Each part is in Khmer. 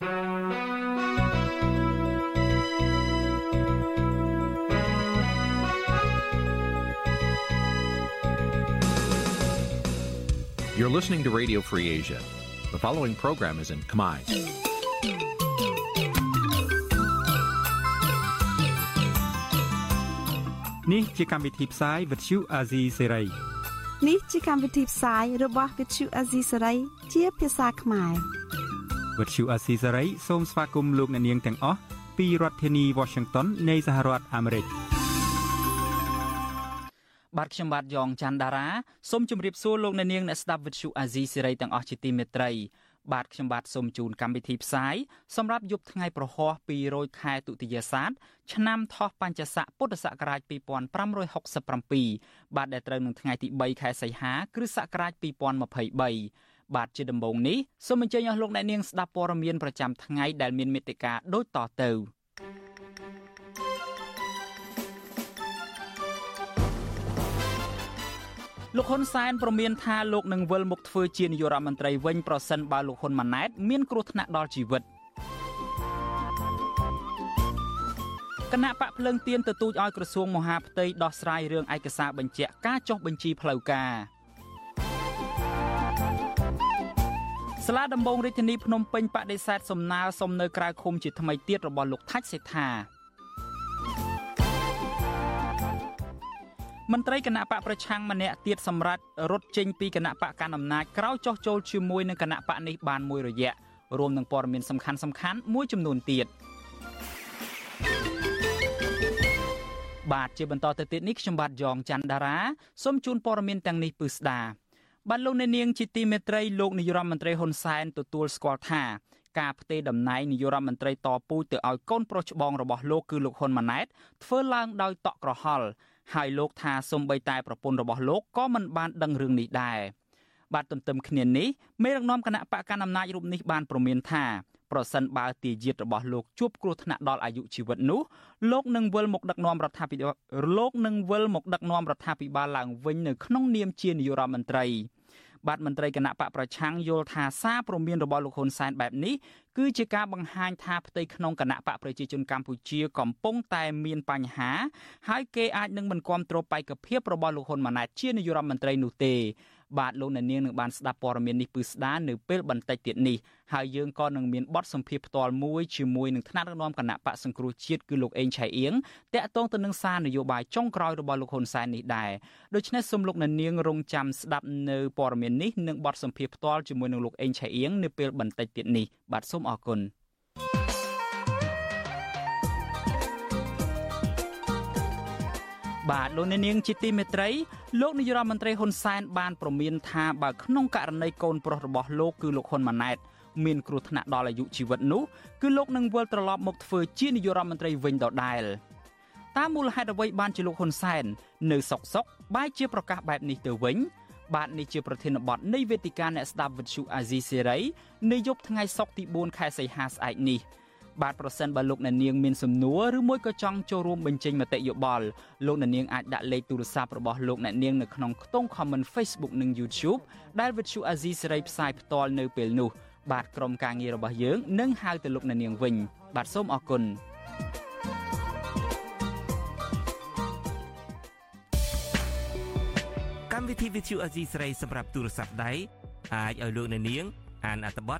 You're listening to Radio Free Asia. The following program is in Khmer. Nǐ chi càm bi tiệp xáy vệt chiu a zì sê ray នេះជាកម្មវិធីផ្សាយរបស់ Vithu Azisari ជាភាសាខ្មែរ វត្តឈូអាស៊ីសេរីសូមស្វាគមន៍លោកអ្នកនាងទាំងអស់ពីរដ្ឋធានី Washington នៃសហរដ្ឋអាមេរិកបាទខ្ញុំបាទយ៉ងច័ន្ទដារាសូមជម្រាបសួរលោកអ្នកនាងអ្នកស្ដាប់វិទ្យុអាស៊ីសេរីទាំងអស់ជាទីមេត្រីបាទខ្ញុំបាទសូមជូនកម្មវិធីផ្សាយសម្រាប់យប់ថ្ងៃប្រហោះ200ខែទុតិយស័កឆ្នាំថោះបัญចស័កពុទ្ធសករាជ2567បាទដែលត្រូវនឹងថ្ងៃទី3ខែសីហា គ្រិស្តសករាជ2023 បាទជាដំបូងនេះសូមអញ្ជើញអស់លោកអ្នកនាងស្ដាប់ព័ត៌មានប្រចាំថ្ងៃដែលមានមេត្តាដូចតទៅលោកហ៊ុនសែនប្រមានថាលោកនឹងវិលមកធ្វើជានាយករដ្ឋមន្ត្រីវិញប្រសិនបើលោកហ៊ុនម៉ាណែតមានគ្រោះថ្នាក់ដល់ជីវិតគណៈបកភ្លើងទៀនទទូចឲ្យក្រសួងមហាផ្ទៃដោះស្រាយរឿងឯកសារបញ្ជាក់ការចុះបញ្ជីផ្លូវការ សាលាដំបងរាជធានីភ្នំពេញបដិសេធសំណើសុំនៅក្រៅឃុំជាថ្មីទៀតរបស់លោកថាច់សេដ្ឋាមន្ត្រីគណៈបកប្រឆាំងម្នាក់ទៀតសម្រាប់រត់ចេញពីគណៈបកកណ្ដាលអំណាចក្រោយចោះចូលជាមួយនឹងគណៈបកនេះបានមួយរយៈរួមនឹងព័ត៌មានសំខាន់សំខាន់មួយចំនួនទៀតបាទជាបន្តទៅទៀតនេះខ្ញុំបាទយ៉ងច័ន្ទដារាសូមជូនព័ត៌មានទាំងនេះពឺស្ដា បាទលោកអ្នកនាងជាទីមេត្រីលោកនាយរដ្ឋមន្ត្រីហ៊ុនសែនទទួលស្គាល់ថាការផ្ទេរតំណែងនាយករដ្ឋមន្ត្រីតពូជទៅឲ្យកូនប្រុសច្បងរបស់លោកគឺលោកហ៊ុនម៉ាណែតធ្វើឡើងដោយតក់ក្រហល់ហើយលោកថាសំបីតែប្រពន្ធរបស់លោកក៏មិនបានដឹងរឿងនេះដែរបាទទន្ទឹមគ្នានេះមេដឹកនាំគណៈបកកណ្ដាលអំណាចរូបនេះបានប្រមានថា ប្រសិនបើទាយាទរបស់លោកជួបគ្រោះថ្នាក់ដល់អាយុជីវិតនោះលោកនឹងវិលមកដឹកនាំរដ្ឋាភិបាលលោកនឹងវិលមកដឹកនាំរដ្ឋាភិបាលឡើងវិញនៅក្នុងនាមជានាយករដ្ឋមន្ត្រីបាទមន្ត្រីគណៈបកប្រឆាំងយល់ថាសារព្រមានរបស់លោកហ៊ុនសែនបែបនេះគឺជាការបង្ហាញថាផ្ទៃក្នុងគណៈបកប្រជាជនកម្ពុជាកំពុងតែមានបញ្ហា ហើយគេអាចនឹងមិនគ្រប់គ្រងបេក្ខភាពរបស់លោកហ៊ុនម៉ាណែតជានាយករដ្ឋមន្ត្រីនោះទេ បាទលោកអ្នកនាងនឹងបានស្ដាប់ព័ត៌មាននេះពឺស្ដានៅពេលបន្តិចទៀតនេះហើយយើងក៏នឹងមានបទសម្ភាសផ្ទាល់មួយជាមួយនឹងថ្នាក់ដឹកនាំគណៈបកសង្គ្រោះជាតិគឺលោកអេងឆៃអៀងតាក់ទងទៅនឹងសារនយោបាយចុងក្រោយរបស់លោកហ៊ុនសែននេះដែរដូច្នេះសូមលោកអ្នកនាងរងចាំស្ដាប់នៅព័ត៌មាននេះនិងបទសម្ភាសផ្ទាល់ជាមួយនឹងលោកអេងឆៃអៀងនៅពេលបន្តិចទៀតនេះបាទសូមអរគុណ បាទលោកអ្នកនាងជាទីមេត្រីលោកនាយរដ្ឋមន្ត្រីហ៊ុនសែនបានប្រមានថាបើក្នុងករណីកូនប្រុសរបស់លោកគឺលោកហ៊ុនម៉ាណែតមានគ្រោះថ្នាក់ដល់អាយុជីវិតនោះគឺលោកនឹងវិលត្រឡប់មកធ្វើជានាយករដ្ឋមន្ត្រីវិញដដែលតាមមូលហេតុអ្វីបានជាលោកហ៊ុនសែននៅសុកសុកបែរជាប្រកាសបែបនេះទៅវិញបាទនេះជាប្រធានបទនៃវេទិកាអ្នកស្ដាប់វិទ្យុអាស៊ីសេរីនៅយប់ថ្ងៃសុក្រទី4ខែសីហាស្អែកនេះ។ បាទប្រសិនបើលោកអ្នកនាងមានសំណួរឬមួយក៏ចង់ចូលរួមបញ្ចេញមតិយោបល់លោកអ្នកនាងអាចដាក់លេខទូរស័ព្ទរបស់លោកអ្នកនាងនៅក្នុងខ្ទង់ comment Facebook និង YouTube ដែល Vuthu Azizi សេរីផ្សាយផ្ទាល់នៅពេលនោះបាទក្រុមការងាររបស់យើងនឹងហៅទៅលោកអ្នកនាងវិញ បាទសូមអរគុណកម្មវិធី Vuthu Azizi សេរីសម្រាប់ទូរស័ព្ទដៃអាចឲ្យលោកអ្នកនាងអានអត្ថបទ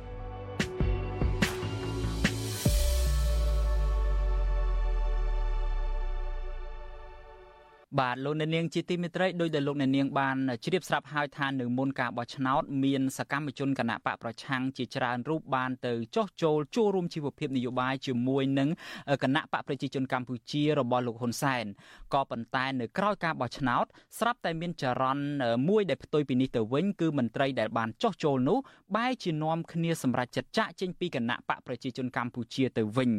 បាទលោកអ្នកនាងជាទីមេត្រីដោយដែលលោកអ្នកនាងបានជ្រាបស្រាប់ហើយថានៅមុនការបោះឆ្នោតមានសកម្មជនគណៈបកប្រឆាំងជាច្រើនរូបបានទៅចោះចូលចូលរួមជីវភាពនយោបាយជាមួយនឹងគណៈបកប្រជាជនកម្ពុជារបស់លោកហ៊ុនសែនក៏ប៉ុន្តែនៅក្រោយការបោះឆ្នោតស្រាប់តែមានចរន្តមួយដែលផ្ទុយពីនេះទៅវិញគឺមន្ត្រីដែលបានចោះចូលនោះបែរជានាំគ្នាសម្រេចចិត្តចាក់ចេញពីគណៈបកប្រជាជនកម្ពុជាទៅវិញ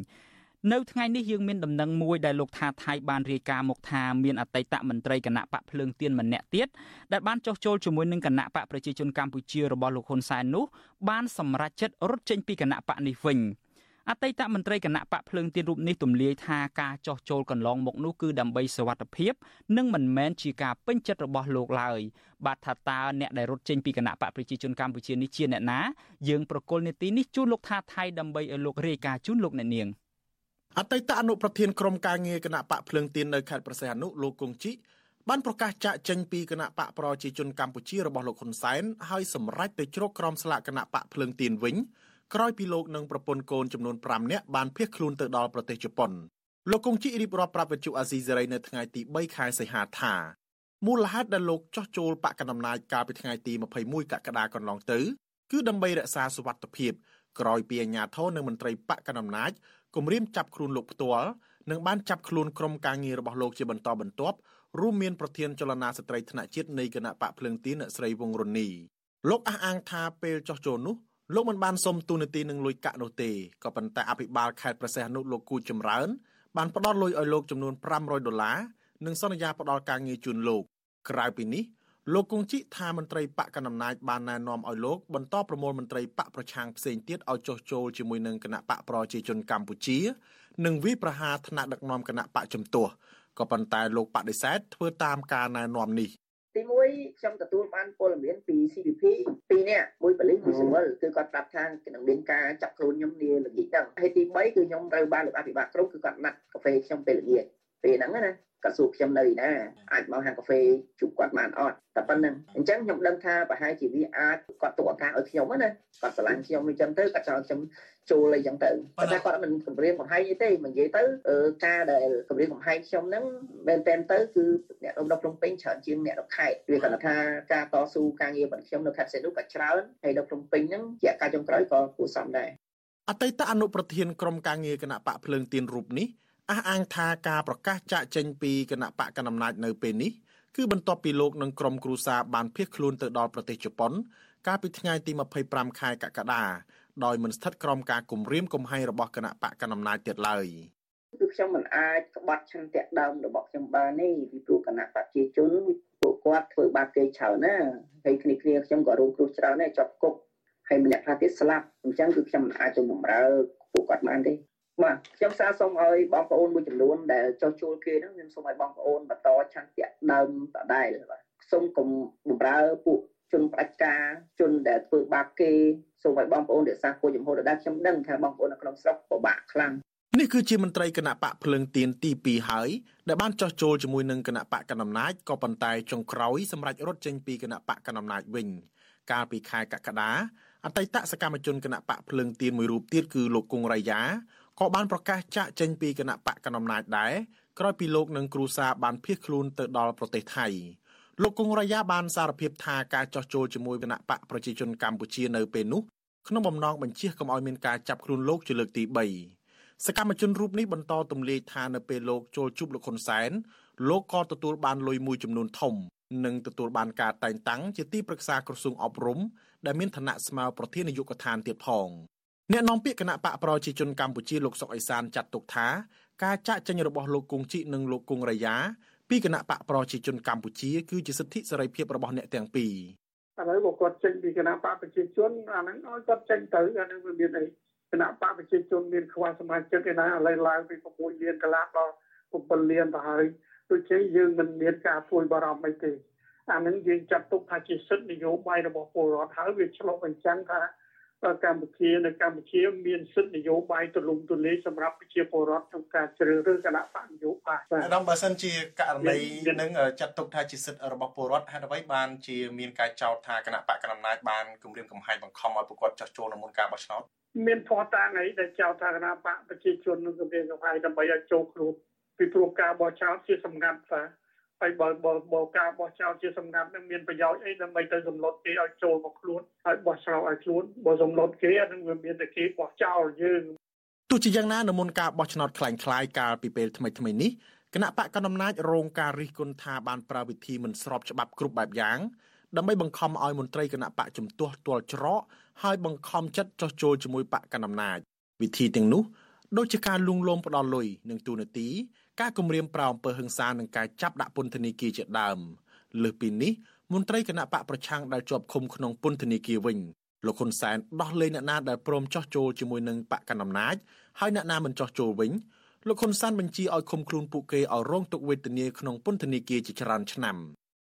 នៅថ្ងៃនេះយើងមានដំណឹងមួយដែលលោកថាថៃបានរាយការណ៍មកថាមានអតីតមន្ត្រីគណៈបកភ្លើងទៀនម្នាក់ទៀតដែលបានចោះចូលជាមួយនឹងគណៈបកប្រជាជនកម្ពុជារបស់លោកហ៊ុនសែននោះបានសម្រេចចិត្តរត់ចេញពីគណៈបកនេះវិញអតីតមន្ត្រីគណៈបកភ្លើងទៀនរូបនេះទម្លាយថាការចោះចូលកន្លងមកនោះគឺដើម្បីសវត្ថភាព និងមិនមែនជាការពេញចិត្តរបស់លោកឡើយបាទថាតើអ្នកដែលរត់ចេញពីគណៈបកប្រជាជនកម្ពុជានេះជាអ្នកណាយើងប្រកុលនេតិនេះជូនលោកថាថៃដើម្បីឲ្យលោករាយការណ៍ជូនលោកអ្នកនាង។ អតីតអនុប្រធានក្រុមការងារគណៈបកភ្លើងទៀននៅខេត្តប្រសេះអនុលោកគង្ជីបានប្រកាសចាក់ចេញពីគណៈបកប្រជាជនកម្ពុជារបស់លោកហ៊ុនសែនហើយសម្រេចទៅជ្រកក្រោមស្លាកគណៈបកភ្លើងទៀនវិញក្រោយពីលោកនិងប្រពន្ធកូនចំនួន5នាក់បានភៀសខ្លួនទៅដល់ប្រទេសជប៉ុនលោកគង្ជីរៀបរាប់ប្រាប់វិទ្យុអាស៊ីសេរីនៅថ្ងៃទី3ខែសីហាថាមូលហេតុដែលលោកចោះចូលបកកណ្ដាលអំណាចកាលពីថ្ងៃទី21កក្កដាកន្លងទៅគឺដើម្បីរក្សាសុវត្ថិភាពក្រោយពីអាជ្ញាធរនិងមន្ត្រីបកកណ្ដាលអំណាច គម្រាមចាប់ខ្លួនលោកផ្ទាល់និងបានចាប់ខ្លួនក្រុមការងាររបស់លោកជាបន្តបន្ទាប់រួមមានប្រធានចលនាស្ត្រីថ្នាក់ជាតិនៃគណៈបកភ្លើងទីអ្នកស្រីវងរុននីលោកអះអាងថាពេលចោះចូលនោះលោកមិនបានសុំទូនាទីនឹងលុយកាក់នោះទេក៏ប៉ុន្តែអភិបាលខេត្តប្រសេះនុលោកគូចម្រើនបានផ្ដល់លុយឲ្យលោកចំនួន500ដុល្លារនិងសន្យាផ្ដល់ការងារជូនលោកក្រៅពីនេះ លោកគង្ជីថាមន្ត្រីបកកណ្ដាលអំណាចបានណែនាំឲ្យលោកបន្តប្រមូលមន្ត្រីបកប្រឆាំងផ្សេងទៀតឲ្យចុះចូលជាមួយនឹងគណៈបកប្រជាជនកម្ពុជា និងវិប្រហាថ្នាក់ដឹកនាំគណៈបកជំទាស់ក៏ប៉ុន្តែលោកបដិសេធធ្វើតាមការណែនាំនេះទីមួយខ្ញុំទទួលបានព័ត៌មានពី CPP ពីរនាក់មួយបលិសមួយសវលគឺគាត់ប្រាប់ថានឹងមានការចាប់ខ្លួនខ្ញុំនាល្ងាចហ្នឹងហើយទី3គឺខ្ញុំត្រូវបានលោកអភិបាលក្រុងគឺគាត់ណាត់កាហ្វេខ្ញុំពេលល្ងាចពេលហ្នឹងណា គាត់សួរខ្ញុំនៅណាអាចមកហាងកាហ្វេជួបគាត់បានអត់តែប៉ុណ្្នឹងអញ្ចឹងខ្ញុំដឹងថាប្រហែលជាវាអាចគាត់ទុកឱកាសឲ្យខ្ញុំណាគាត់ស្រឡាញ់ខ្ញុំអញ្ចឹងទៅគាត់ចង់ខ្ញុំចូលអីចឹងទៅប៉ុន្តែគាត់មិនគម្រាមកំហែងទេមិននិយាយទៅការដែលគម្រាមកំហែងខ្ញុំហ្នឹងមែនតែនទៅគឺអ្នកនៅក្នុងពេញច្រើនជាងអ្នកនៅខេត្តវាគាត់ថាការតស៊ូការងាររបស់ខ្ញុំនៅខេត្តសេនុក៏ច្រើនហើយនៅក្នុងពេញហ្នឹងជាការចុងក្រោយក៏គួរសមដែរអតីតអនុប្រធានក្រុមការងារគណៈបកភ្លើងទៀនរូបនេះ អះអាងថាការប្រកាសចាក់ចេញពីគណៈបកកណ្ដាលអំណាចនៅពេលនេះគឺបន្ទាប់ពីលោកនិងក្រុមគ្រួសារបានភៀសខ្លួនទៅដល់ប្រទេសជប៉ុន កាលពីថ្ងៃទី25ខែកក្កដាដោយមិនស្ថិតក្រោមការគំរាមកំហែងរបស់គណៈបកកណ្ដាលអំណាចទៀតឡើយគឺខ្ញុំមិនអាចក្បត់ឆន្ទៈដើមរបស់ខ្ញុំបានទេពីព្រោះគណៈបព្វជិជនពួកគាត់ធ្វើបាបគេច្រើនណាហើយគ្នាគ្នាខ្ញុំក៏រងគ្រោះច្រើនដែរជាប់គុកហើយម្នាក់ខ្លះទៀតស្លាប់អញ្ចឹងគឺខ្ញុំមិនអាចទៅបម្រើពួកគាត់បានទេ បាទខ្ញុំសារសូមឲ្យបងប្អូនមួយចំនួនដែលចោះជួលគេហ្នឹងខ្ញុំសូមឲ្យបងប្អូនបន្តឆន្ទៈដើមដដែលបាទសូមកុំបំរើពួកជនផ្ដាច់ការជនដែលធ្វើបាបគេសូមឲ្យបងប្អូនរក្សាគោលចំហដដែលខ្ញុំដឹងថាបងប្អូននៅក្នុងស្រុកពិបាកខ្លាំងនេះគឺជាមន្ត្រីគណៈបកភ្លឹងទៀនទី2ហើយដែលបានចោះចូលជាមួយនឹងគណៈបកកណ្ដាលអំណាចក៏ប៉ុន្តែចុងក្រោយសម្រាប់រត់ចេញពីគណៈបកកណ្ដាលអំណាចវិញកាលពីខែកក្កដាអតីតសកម្មជនគណៈបកភ្លឹងទៀនមួយរូបទៀតគឺលោកគង់រៃយ៉ា ក៏បានប្រកាសចាក់ចេញពីគណៈបកកណ្ដាលអំណាចដែរក្រោយពីលោកនិងគ្រូសាបានភៀសខ្លួនទៅដល់ប្រទេសថៃលោកគង់រយ៉ាបានសារភាពថាការចោះចូលជាមួយគណៈបកប្រជាជនកម្ពុជានៅពេលនោះក្នុងបំណងបញ្ជាកុំឲ្យមានការចាប់ខ្លួនលោកជាលើកទី3សកម្មជនរូបនេះបន្តទម្លាយថានៅពេលលោកចូលជួបលោកហ៊ុនសែនលោកក៏ទទួលបានលុយមួយចំនួនធំនិងទទួលបានការតែងតាំងជាទីប្រឹក្សាក្រសួងអប់រំដែលមានឋានៈស្មើប្រធាននាយកដ្ឋានទៀតផង អ្នកនាំពាក្យគណៈបកប្រជាជនកម្ពុជាលោកសុកអេសានចាត់ទុកថាការចាក់ចេញរបស់លោកគង់ជីនិងលោកគង់រយ៉ាពីគណៈបកប្រជាជនកម្ពុជាគឺជាសិទ្ធិសេរីភាពរបស់អ្នកទាំងពីរឥឡូវបើគាត់ចេញពីគណៈបកប្រជាជនអាហ្នឹងឲ្យគាត់ចេញទៅអាហ្នឹងវាមានអីគណៈបកប្រជាជនមានខ្វះសមាជិកឯណាឥឡូវឡើងពី6លានកន្លះដល់7លានទៅហើយដូចជាយើងមិនមានការព្រួយបារម្ភអីទេអានឹងយើងចាត់ទុកថាជាសិទ្ធិនយោបាយរបស់ពលរដ្ឋហើយវាឆ្លុះបញ្ចាំងថា កម្ពុជានៅកម្ពុជា មានសិទ្ធិនយោបាយទូលំទូលាយសម្រាប់ប្រជាពលរដ្ឋក្នុងការជ្រើសរើសគណៈបកនយោបាយបាទដល់បើសិនជាករណីនឹងចាត់ទុកថាជាសិទ្ធិរបស់ពលរដ្ឋហេតុអ្វីបានជាមានការចោទថាគណៈបកកណ្ដាលអំណាចបានគម្រាមកំហែងបង្ខំឲ្យប្រកបចោះចូលនៅមុនការបោះឆ្នោតមានផតាំងអីដែលចោទថាគណៈបកប្រជាជននឹងគម្រាមកំហែងដើម្បីឲ្យចូលខ្លួនពីព្រោះការបោះឆ្នោតជាសម្ងាត់ថា ហើយបើបើបើការបោះចោលជាសម្ងាត់នឹងមានប្រយោជន៍អីដើម្បីទៅសម្លុតគេឲ្យចូលមកខ្លួនហើយបោះឆ្នោតឲ្យខ្លួនបើសម្លុតគេអានឹងវាមានតែគេបោះចោលយើងទោះជាយ៉ាងណានៅមុនការបោះឆ្នោតคล้ายៗកាលពីពេលថ្មីៗនេះគណៈបកកណ្ដាលអំណាចរងការរិះគន់ថាបានប្រើវិធីមិនស្របច្បាប់គ្រប់បែបយ៉ាងដើម្បីបង្ខំឲ្យមន្ត្រីគណៈបកជំទាស់ទាល់ច្រកហើយបង្ខំចិត្តចោះចូលជាមួយបកកណ្ដាលអំណាចវិធីទាំងនោះដូចជាការលួងលោមផ្ដាល់លុយនិងទូនាទី ការគម្រាមប្រោមអំពើហិង្សានិងការចាប់ដាក់ពន្ធនាគារជាដើមលើសពីនេះមន្ត្រីគណៈបកប្រឆាំងដែលជាប់ឃុំក្នុងពន្ធនាគារវិញលោកហ៊ុនសែនដោះលែងអ្នកណាដែលព្រមចោះចូលជាមួយនឹងបកកណ្ដាលអំណាចហើយអ្នកណាមិនចោះចូលវិញលោកហ៊ុនសែនបញ្ជាឲ្យឃុំខ្លួនពួកគេឲ្យរងទុក្ខវេទនាក្នុងពន្ធនាគារជាច្រើនឆ្នាំ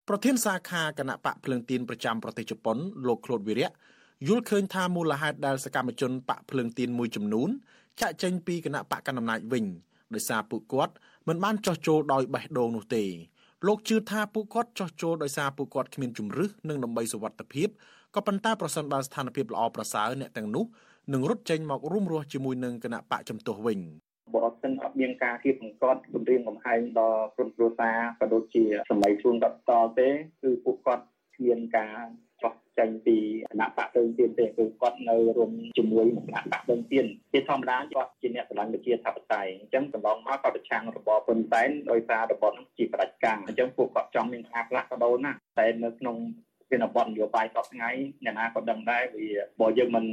ប្រធានសាខាគណៈបកភ្លើងទៀនប្រចាំប្រទេសជប៉ុនលោកក្លូតវីរៈយល់ឃើញថាមូលហេតុដែលសកម្មជនបកភ្លើងទៀនមួយចំនួនចាក់ចេញពីគណៈបកកណ្ដាលអំណាចវិញ ដោយសារពួកគាត់មិនបានចោះចូលដោយបេះដូងនោះទេលោកជឿថាពួកគាត់ចោះចូលដោយសារពួកគាត់គ្មានជំរឹះនិងដើម្បីសុវត្ថិភាពក៏ប៉ុន្តែប្រសិនបើស្ថានភាពល្អប្រសើរអ្នកទាំងនោះនឹងរត់ចេញមករួមរស់ជាមួយនឹងគណៈបកចំទោះវិញបើអត់សិនអត់មានការគៀបបង្កត់គម្រាមកំហែងដល់ក្រុមគ្រួសារក៏ដូចជាសម័យជួនគាត់តទេគឺពួកគាត់គ្មានការ ចោះចេញពីគណៈបកទៅទៀតទេគឺគាត់នៅរួមជាមួយនឹងគណៈបកទៅទៀតជាធម្មតាគាត់ជាអ្នកស្រឡាញ់ប្រជាធិបតេយ្យអញ្ចឹងកន្លងមកគាត់ប្រឆាំងរបបហ៊ុនសែនដោយសាររបបនោះជាផ្ដាច់ការអញ្ចឹងពួកគាត់ចង់មានការផ្លាស់ប្ដូរណាតែនៅក្នុងវិនបននយោបាយសពថ្ងៃអ្នកណាក៏ដឹងដែរវាបើយើងមិន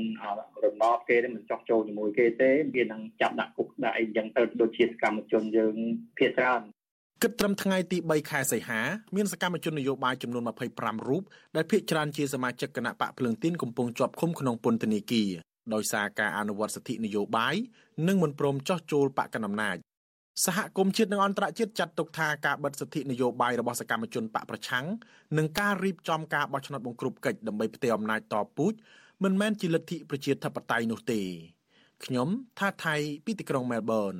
រំដោបគេទេមិនចោះចូលជាមួយគេទេវានឹងចាប់ដាក់គុកដាក់អីយ៉ាងទៅដូចជាសកម្មជនយើងភាគច្រើន គិតត្រឹមថ្ងៃទី3ខែសីហាមានសកម្មជននយោបាយចំនួន25រូបដែលភាគច្រើនជាសមាជិកគណៈបកភ្លើងទីនកំពុងជាប់ឃុំក្នុងពន្ធនាគារដោយសារការអនុវត្តសិទ្ធិនយោបាយនិងមិនព្រមចោះចូលបកកណ្ដាលអំណាចសហគមន៍ជាតិនិងអន្តរជាតិចាត់ទុកថាការបិទសិទ្ធិនយោបាយរបស់សកម្មជនបកប្រឆាំងនិងការរៀបចំការបោះឆ្នោតបង្ក្រប់កិច្ចដើម្បីផ្ទេរអំណាចតពូជមិនមែនជាលទ្ធិប្រជាធិបតេយ្យនោះទេខ្ញុំថាថៃពីទីក្រុងមែលប៊ន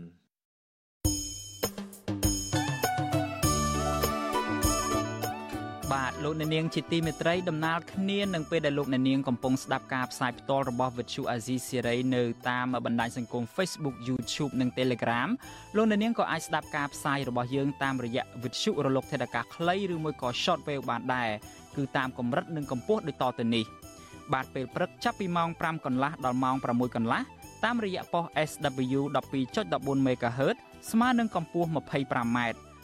បាទលោកអ្នកនាងជាទីមេត្រីដំណើរគ្នានឹងពេលដែលលោកអ្នកនាងកំពុងស្ដាប់ការផ្សាយផ្ទាល់របស់ Vuthu Azizi Series នៅតាមបណ្ដាញសង្គម Facebook YouTube និង Telegram លោកអ្នកនាងក៏អាចស្ដាប់ការផ្សាយរបស់យើងតាមរយៈ Vuthu រលកថេដាកាខ្លីឬមួយក៏ Shortwave បានដែរគឺតាមកម្រិតនិងកម្ពស់ដូចតទៅនេះបាទពេលព្រឹកចាប់ពីម៉ោង5កន្លះដល់ម៉ោង6កន្លះតាមរយៈប៉ុស SW 12.14 MHz ស្មើនឹងកម្ពស់ 25m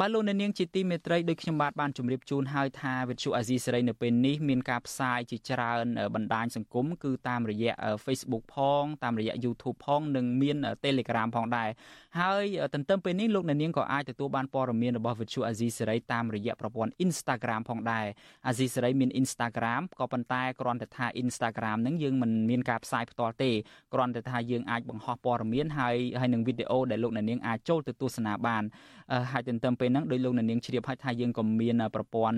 បាទលោកអ្នកនាងជាទីមេត្រីដូចខ្ញុំបាទបានជម្រាបជូនហើយថាវិទ្យុអាស៊ីសេរីនៅពេលនេះមានការផ្សាយជាច្រើនបណ្ដាញសង្គមគឺតាមរយៈ Facebook ផងតាមរយៈ YouTube ផងនិងមាន Telegram ផងដែរហើយទន្ទឹមពេលនេះលោកអ្នកនាងក៏អាចទទួលបានព័ត៌មានរបស់វិទ្យុអាស៊ីសេរីតាមរយៈប្រព័ន្ធ Instagram ផងដែរអាស៊ីសេរីមាន Instagram ក៏ប៉ុន្តែគ្រាន់តែថា Instagram ហ្នឹងយើងមិនមានការផ្សាយផ្ទាល់ទេគ្រាន់តែថាយើងអាចបង្ហោះព័ត៌មានហើយហើយនឹងវីដេអូដែលលោកអ្នកនាងអាចចូលទៅទស្សនាបានហើយទន្ទឹមពេលហ្នឹងដោយលោកអ្នកនាងជ្រាបហើយថាយើងក៏មានប្រព័ន្ធ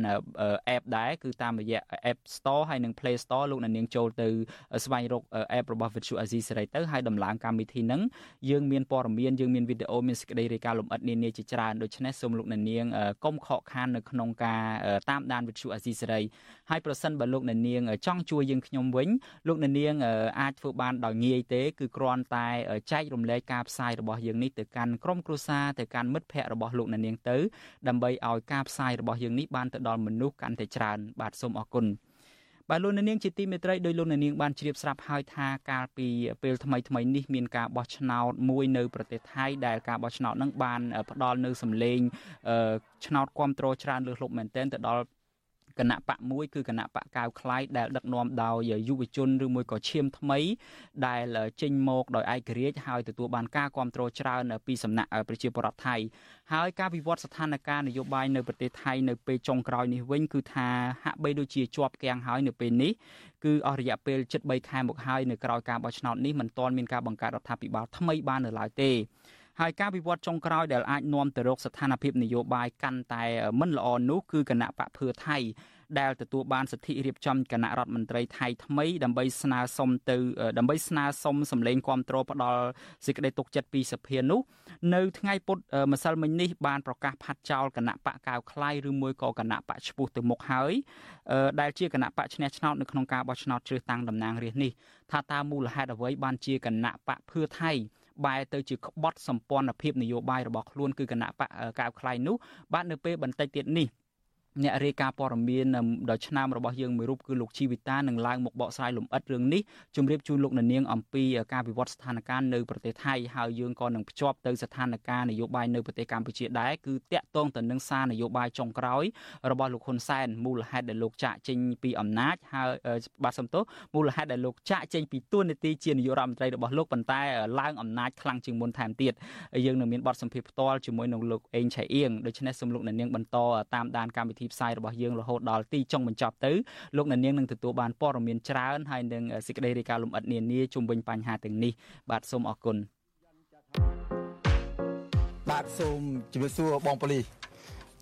app ដែរគឺតាមរយៈ App Store ហើយនិង Play Store លោកអ្នកនាងចូលទៅស្វែងរក app របស់ Virtual Asia សេរីទៅហើយដំឡើងកម្មវិធីហ្នឹងយើងមានព័ត៌មានយើងមានវីដេអូមានសេចក្តីរាយការណ៍លម្អិតនានាជាច្រើនដូច្នេះសូមលោកអ្នកនាងកុំខកខាននៅក្នុងការតាមដាន Virtual Asia សេរីហើយប្រសិនបើលោកអ្នកនាងចង់ជួយយើងខ្ញុំវិញលោកអ្នកនាងអាចធ្វើបានដោយងាយទេគឺគ្រាន់តែចែករំលែកការផ្សាយរបស់យើងនេះទៅកាន់ក្រុមគ្រួសារទៅកាន់មិត្តភ័ក្តិរបស់លោកអ្នកនាងទៅដើម្បីឲ្យការផ្សាយរបស់យើងនេះបានទៅដល់មនុស្សកាន់តែច្រើនបាទសូមអរគុណបាទលោកនាងជាទីមេត្រីដោយលោកនាងបានជ្រាបស្រាប់ហើយថាកាលពីពេលថ្មីថ្មីនេះមានការបោះឆ្នោតមួយនៅប្រទេសថៃដែលការបោះឆ្នោតនឹងបានផ្ដល់នៅសម្លេងឆ្នោតគ្រប់គ្រងច្រើនលើសលប់មែនទែនទៅដល់ គណៈបកមួយគឺគណៈបកកៅខ្លាយដែលដឹកនាំដោយយុវជនឬមួយក៏ឈាមថ្មី ដែលចេញមកដោយឯករាជ្យហើយទទួលបានការគ្រប់គ្រងច្រើនពីសំណាក់ប្រជាពលរដ្ឋថៃហើយការវិវត្តស្ថានភាពនយោបាយនៅប្រទេសថៃនៅពេលចុងក្រោយនេះវិញគឺថាហាក់បីដូចជាជាប់គាំងហើយនៅពេលនេះគឺអស់រយៈពេលជិត3ខែមកហើយនៅក្រោយការបោះឆ្នោតនេះមិនទាន់មានការបង្កើតរដ្ឋាភិបាលថ្មីបាននៅឡើយទេ ហើយការវិវត្តចុងក្រោយដែលអាចនាំទៅរកស្ថានភាពនយោបាយកាន់តែមិនល្អនោះគឺគណៈបកភឿថៃដែលទទួលបានសិទ្ធិរៀបចំគណៈរដ្ឋមន្ត្រីថៃថ្មីដើម្បីស្នើសុំទៅដើម្បីស្នើសុំសម្លេងគាំទ្រផ្ដល់សេចក្តីទុកចិត្តពីសភានោះនៅថ្ងៃពុធម្សិលមិញនេះបានប្រកាសផាត់ចោលគណៈបកកៅខ្លៃឬមួយក៏គណៈបកឈ្មោះទៅមុខហើយដែលជាគណៈបកឈ្នះឆ្នោតនៅក្នុងការបោះឆ្នោតជ្រើសតាំងតំណាងរាស្ត្រនេះថាតើមូលហេតុអ្វីបានជាគណៈបកភឿថៃ បែរទៅជាក្បត់សម្ព័ន្ធភាពនយោបាយរបស់ខ្លួនគឺគណៈបកកៅខ្លៃនោះបាទនៅពេលបន្តិចទៀតនេះ អ្នករាយការណ៍ព័ត៌មានដ៏ឆ្នើមរបស់យើងមួយរូបគឺលោកជីវិតានឹងឡើងមកបកស្រាយលម្អិតរឿងនេះជម្រាបជូនលោកនាងអំពីការវិវត្តស្ថានភាពនៅប្រទេសថៃហើយយើងក៏នឹងភ្ជាប់ទៅស្ថានភាពនយោបាយនៅប្រទេសកម្ពុជាដែរគឺតាក់ទងទៅនឹងសារនយោបាយចុងក្រោយរបស់លោកហ៊ុនសែនមូលហេតុដែលលោកចាក់ចេញពីអំណាចហើយបាទសំទោសមូលហេតុដែលលោកចាក់ចេញពីទួនាទីជានាយករដ្ឋមន្ត្រីរបស់លោកប៉ុន្តែឡើងអំណាចខ្លាំងជាងមុនថែមទៀតយើងនឹងមានបទសម្ភាសន៍ផ្ទាល់ជាមួយនឹងលោកអេងឆៃអៀងដូច្នេះសូមលោកនាងបន្តតាមដានកម្មវិធីផ្សាយរបស់យើងរហូតដល់ទីចុងបញ្ចប់ទៅលោកអ្នកនាងនឹងទទួលបានព័ត៌មានច្រើនហើយនឹងសេចក្តីរាយការណ៍លម្អិតនានាជុំវិញបញ្ហាទាំងនេះបាទសូមអរគុណបាទសូមជម្រាបសួរបងប៉ូលីស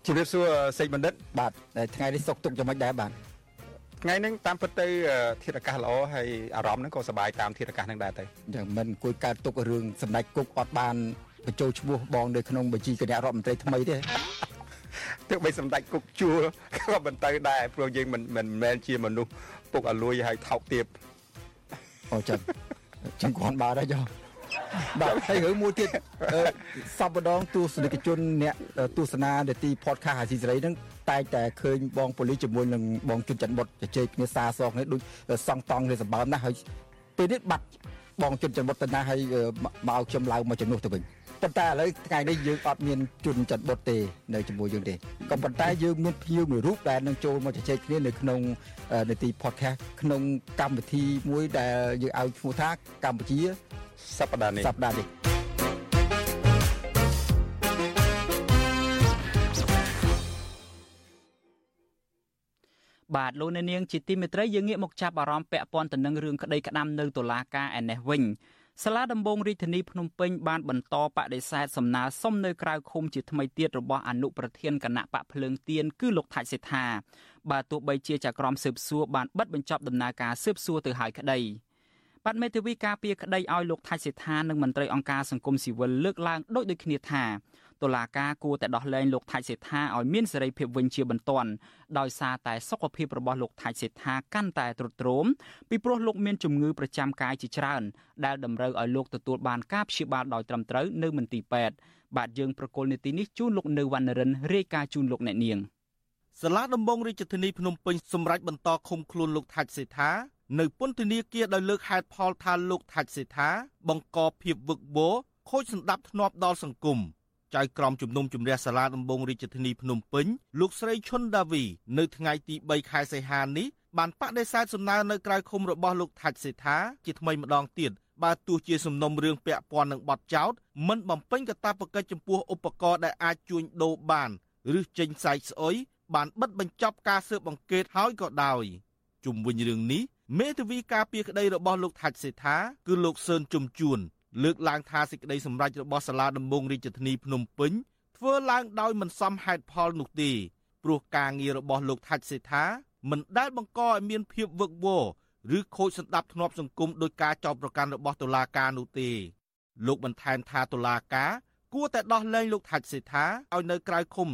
ជម្រាបសួរសេចបណ្ឌិត បាទថ្ងៃនេះសុកទុកយ៉ាងម៉េចដែរបាទថ្ងៃហ្នឹងតាមពិតទៅធាតុអាកាសល្អហើយអារម្មណ៍ហ្នឹងក៏សប្បាយតាមធាតុអាកាសហ្នឹងដែរទៅយ៉ាងមិនគួយកើតទុករឿងសម្ដេចគុកអត់បានបញ្ចូលឈ្មោះបងនៅក្នុងបញ្ជីគណៈរដ្ឋមន្ត្រីថ្មីទេ ទោះបីសម្ដេចគុកជួលក៏មិនទៅដែរព្រោះយើងមិនមិនមែនជាមនុស្សពុកអលួយហើយថោកទាបអូចឹងចឹងគ្រាន់បើដែរចុះបាទហើយរឿងមួយទៀតសពម្ដងទស្សនិកជនអ្នកទស្សនានាទី podcast អាស៊ីសេរីហ្នឹងតែងតែឃើញបងប៉ូលីសជាមួយនឹងបងជុនច័ន្ទបុតជជែកគ្នាសារសងនេះដូចសង់តង់គ្នាសម្បើមណាស់ហើយពេលនេះបាត់បងជុនច័ន្ទបុតទៅណាហើយមកខ្ញុំឡើងមកជំនួសទៅវិញ ប៉ុន្តែឥឡូវថ្ងៃនេះយើងអត់មានជន់ចាត់បុតទេនៅជាមួយយើងទេក៏ប៉ុន្តែយើងមានភ្ញៀវមួយរូបដែលនឹងចូលមកជជែកគ្នានៅក្នុងនេតិ podcast ក្នុងកម្មវិធីមួយដែលយើងឲ្យឈ្មោះថាកម្ពុជាសប្តាហ៍នេះសប្តាហ៍នេះបាទលោកអ្នកនាងជាទីមេត្រីយើងងាកមកចាប់អារម្មណ៍ពាក់ព័ន្ធទៅនឹងរឿងក្តីក្តាំនៅតុលាការឯនេះវិញ សាលាដំបងរាជធានីភ្នំពេញបានបន្តបដិសេធសំណើសុំនៅក្រៅឃុំជាថ្មីទៀតរបស់អនុប្រធានគណៈបកភ្លើងទៀនគឺលោកថាច់សេដ្ឋាបើទោះបីជាចក្រមស៊ើបសួរបានបិទបញ្ចប់ដំណើរការស៊ើបសួរទៅហើយក្តីបាទមេធាវីការពារក្តីឲ្យលោកថាច់សេដ្ឋានិងមន្ត្រីអង្គការសង្គមស៊ីវិលលើកឡើងដូចដូចគ្នាថា តុលាការគួរតែដោះលែងលោកថាច់សេដ្ឋាឲ្យមានសេរីភាពវិញជាបន្ទាន់ដោយសារតែសុខភាពរបស់លោកថាច់សេដ្ឋាកាន់តែទ្រុឌទ្រោមពីព្រោះលោកមានជំងឺប្រចាំកាយជាច្រើនដែលតម្រូវឲ្យលោកទទួលបានការព្យាបាលដោយត្រឹមត្រូវនៅមន្ទីរពេទ្យបាទយើងប្រកុលនីតិនេះជូនលោកនៅវណ្ណរិនរាយការណ៍ជូនលោកអ្នកនាងសាលាដំបងរាជធានីភ្នំពេញសម្រាប់បន្តឃុំខ្លួនលោកថាច់សេដ្ឋានៅពន្ធនាគារដោយលើកហេតុផលថាលោកថាច់សេដ្ឋាបង្កភាពវឹកវរខូចសន្តិភាពធ្នាប់ដល់សង្គម ចៅក្រមជំនុំជម្រះសាលាដំបងរាជធានីភ្នំពេញលោកស្រីឈុនដាវី នៅថ្ងៃទី3ខែសីហានេះបានបដិសេធសំណើនៅក្រៅឃុំរបស់លោកថាច់សេដ្ឋាជាថ្មីម្ដងទៀតបើទោះជាសំណុំរឿងពាក់ព័ន្ធនឹងបទចោតមិនបំពេញកាតព្វកិច្ចចំពោះឧបករណ៍ដែលអាចជួញដូរបានឬចេញសាច់ស្អុយបានបិទបញ្ចប់ការស៊ើបអង្កេតហើយក៏ដោយជុំវិញរឿងនេះមេធាវីការពារក្តីរបស់លោកថាច់សេដ្ឋាគឺលោកសឿនជុំជួន លើកឡើងថាសេចក្តីសម្រេចរបស់សាលាដំបងរាជធានីភ្នំពេញធ្វើឡើងដោយមិនសមហេតុផលនោះទេព្រោះការងាររបស់លោកថាច់សេដ្ឋាមិនដែលបង្កឲ្យមានភាពវឹកវរឬខូចសន្តិភាពធ្នាប់សង្គមដោយការចោទប្រកាន់របស់តុលាការនោះទេលោកបន្ថែមថាតុលាការគួរតែដោះលែងលោកថាច់សេដ្ឋាឲ្យនៅក្រៅឃុំ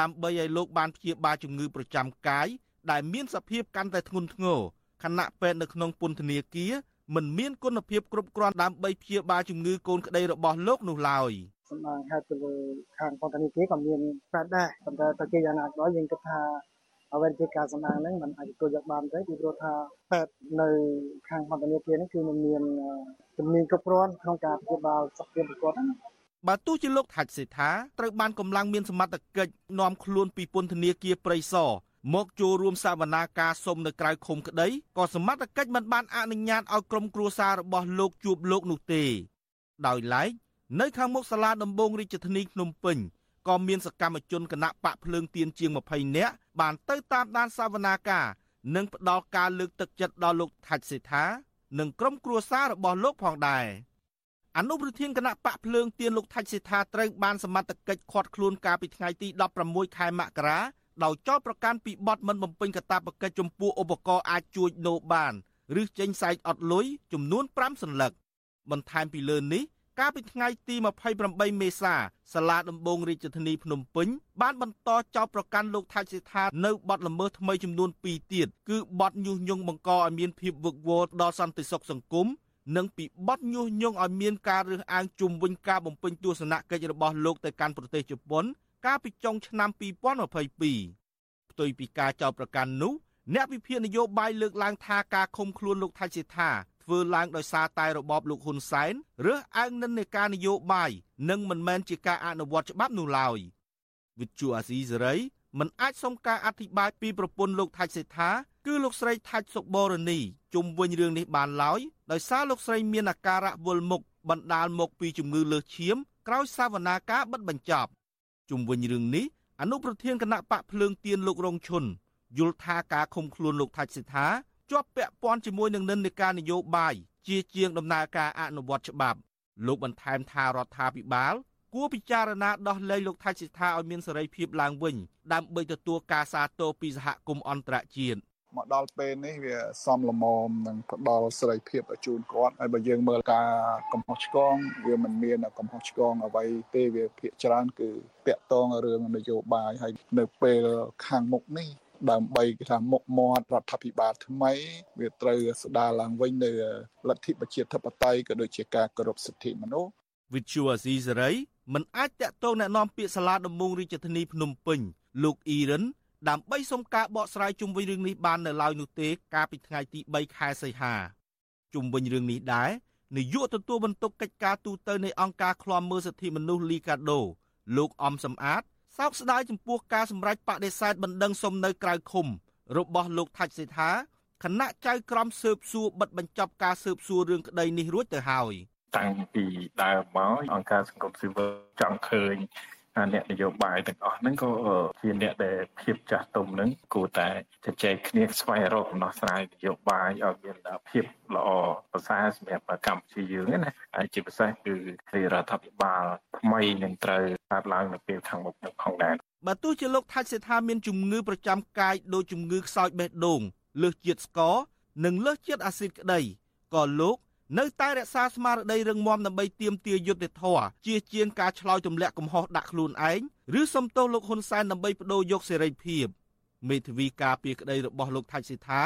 ដើម្បីឲ្យលោកបានព្យាបាលជំងឺប្រចាំកាយដែលមានសភាពកាន់តែធ្ងន់ធ្ងរខណៈពេទ្យនៅក្នុងពន្ធនាគារ មិនមានគុណភាពគ្រប់គ្រាន់ដើម្បីព្យាបាលជំងឺកូនក្តីរបស់លោកនោះឡើយសម្ដងហេតុទៅលើខាងពន្ធនាគារក៏មានប្រដែរប៉ុន្តែទៅជាយ៉ាងណាក៏ដោយយើងគិតថាអ្វីជាការសម្ដែងហ្នឹងมันអាចទទួលយកបានទេពីព្រោះថាពេទ្យនៅខាងពន្ធនាគារនេះគឺมันមានជំនាញគ្រប់គ្រាន់ក្នុងការព្យាបាលសុខភាពប្រកបហ្នឹងបើទោះជាលោកថាច់សេដ្ឋាត្រូវបានកម្លាំងមានសមត្ថកិច្ចនាំខ្លួនពីពន្ធនាគារព្រៃសរ មកចូលរួមសវនាការសុំនៅក្រៅឃុំក្តីក៏សមត្ថកិច្ចមិនបានអនុញ្ញាតឲ្យក្រុមគ្រួសាររបស់លោកជួបលោកនោះទេ ដោយឡែកនៅខាងមុខសាលាដំបងរាជធានីភ្នំពេញក៏មានសកម្មជនគណៈបកភ្លើងទៀនជាង20នាក់បានទៅតាមដានសវនាការនិងផ្ដល់ការលើកទឹកចិត្តដល់លោកថាច់សេដ្ឋានិងក្រុមគ្រួសាររបស់លោកផងដែរអនុប្រធានគណៈបកភ្លើងទៀនលោកថាច់សេដ្ឋាត្រូវបានសមត្ថកិច្ចឃាត់ខ្លួនកាលពីថ្ងៃទី16ខែមករា ដោយចោទប្រកាន់ពីបទមិនបំពេញកាតព្វកិច្ចចំពោះឧបករណ៍អាចជួញដូរបានឬចេញសាច់អត់លុយចំនួន5សន្លឹកបន្ថែមពីលើនេះកាលពីថ្ងៃទី28មេសាសាលាដំបងរាជធានីភ្នំពេញបានបន្តចោទប្រកាន់លោកថាច់សេដ្ឋានៅបទល្មើសថ្មីចំនួន2ទៀតគឺបទញុះញង់បង្កឲ្យមានភាពវឹកវរដល់សន្តិសុខសង្គមនិងពីបទញុះញង់ឲ្យមានការរើសអើងជុំវិញការបំពេញទស្សនកិច្ចរបស់លោកទៅកាន់ប្រទេសជប៉ុន កាលពីចុងឆ្នាំ2022ផ្ទុយពីការចោទប្រកាន់នោះអ្នកវិភាគនយោបាយលើកឡើងថាការឃុំខ្លួនលោកថៃសិដ្ឋាធ្វើឡើងដោយសារតែរបបលោកហ៊ុនសែនរើសអើងនិន្នាការនយោបាយនិងមិនមែនជាការអនុវត្តច្បាប់នោះឡើយវិទ្យុអាស៊ីសេរីមិនអាចសុំការអធិប្បាយពីប្រពន្ធលោកថាច់សេដ្ឋាគឺលោកស្រីថាច់សុកបរនីជុំវិញរឿងនេះបានឡើយដោយសារលោកស្រីមានអាការៈវល់មុខបណ្ដាលមកពីជំងឺលើសឈាមក្រោយសវនាការបិទបញ្ចប់ ជុំវិញរឿងនេះអនុប្រធានគណៈបកភ្លើងទៀនលោករងឈុនយល់ថាការឃុំខ្លួនលោកថាច់សិដ្ឋាជាប់ពាក់ព័ន្ធជាមួយនឹងនិន្នាការនយោបាយជាជាងដំណើរការអនុវត្តច្បាប់លោកបន្ថែមថារដ្ឋាភិបាលគួរពិចារណាដោះលែងលោកថាច់សិដ្ឋាឲ្យមានសេរីភាពឡើងវិញដើម្បីទទួលការសាទរពីសហគមន៍អន្តរជាតិ មកដល់ពេលនេះវាសំលមមនឹងផ្ដល់សេរីភាពឲ្យជូនគាត់ហើយបើយើងមើលការកំហុសឆ្គងវាមិនមានកំហុសឆ្គងអ្វីទេវាភាកច្រើនគឺតាក់ទងរឿងនយោបាយហើយនៅពេលខាងមុខនេះដើម្បីគេថាមុខមាត់រដ្ឋាភិបាលថ្មី វាត្រូវស្ដារឡើងវិញនៅលទ្ធិប្រជាធិបតេយ្យក៏ដូចជាការគោរពសិទ្ធិមនុស្សវិទ្យុអាស៊ីសេរីមិនអាចតាក់ទងแนะនាំពាក្យសាលាដំបងរាជធានីភ្នំពេញលោកអ៊ីរ៉ាន ដើម្បីសុំការបកស្រាយជុំវិញរឿងនេះបាននៅឡើយនោះទេកាលពីថ្ងៃទី3ខែសីហាជុំវិញរឿងនេះដែរនាយកទទួលបន្ទុកកិច្ចការទូតនៃអង្គការឃ្លាំមើលសិទ្ធិមនុស្សលីកាដូលោកអំសំអាតសោកស្ដាយចំពោះការសម្រេចបដិសេធបណ្ដឹងសុំនៅក្រៅឃុំ របស់លោកថាច់សេដ្ឋាគណៈចៅក្រមស៊ើបសួរបិទបញ្ចប់ការស៊ើបសួររឿងក្តីនេះរួចទៅហើយតាំងពីដើមមកអង្គការសង្គមស៊ីវិលចង់ឃើញ អ្នកនយោបាយទាំងអស់ហ្នឹងក៏ជាអ្នកដែលភាពចាស់ទុំហ្នឹងគួរតែជជែកគ្នាស្វែងរកដំណោះស្រាយនយោបាយឲ្យមានភាពល្អប្រសើរសម្រាប់កម្ពុជាយើងណាហើយជាពិសេសគឺរាជរដ្ឋាភិបាលថ្មីនឹងត្រូវកើតឡើងនៅពេលខាងមុខនេះផងដែរបើទោះជាលោកថាច់សេដ្ឋាមានជំងឺប្រចាំកាយដូចជំងឺខ្សោយបេះដូងលើសជាតិស្ករនិងលើសជាតិអាស៊ីតក្តីក៏លោក នៅតែរក្សាស្មារតីរឹងមាំដើម្បីទាមទារយុត្តិធម៌ជាជាងការឆ្លោយទម្លាក់កំហុសដាក់ខ្លួនឯងឬសំទោសលោកហ៊ុនសែនដើម្បីបដូរយកសេរីភាពមេធាវីការពីក្តីរបស់លោកថាច់សិដ្ឋា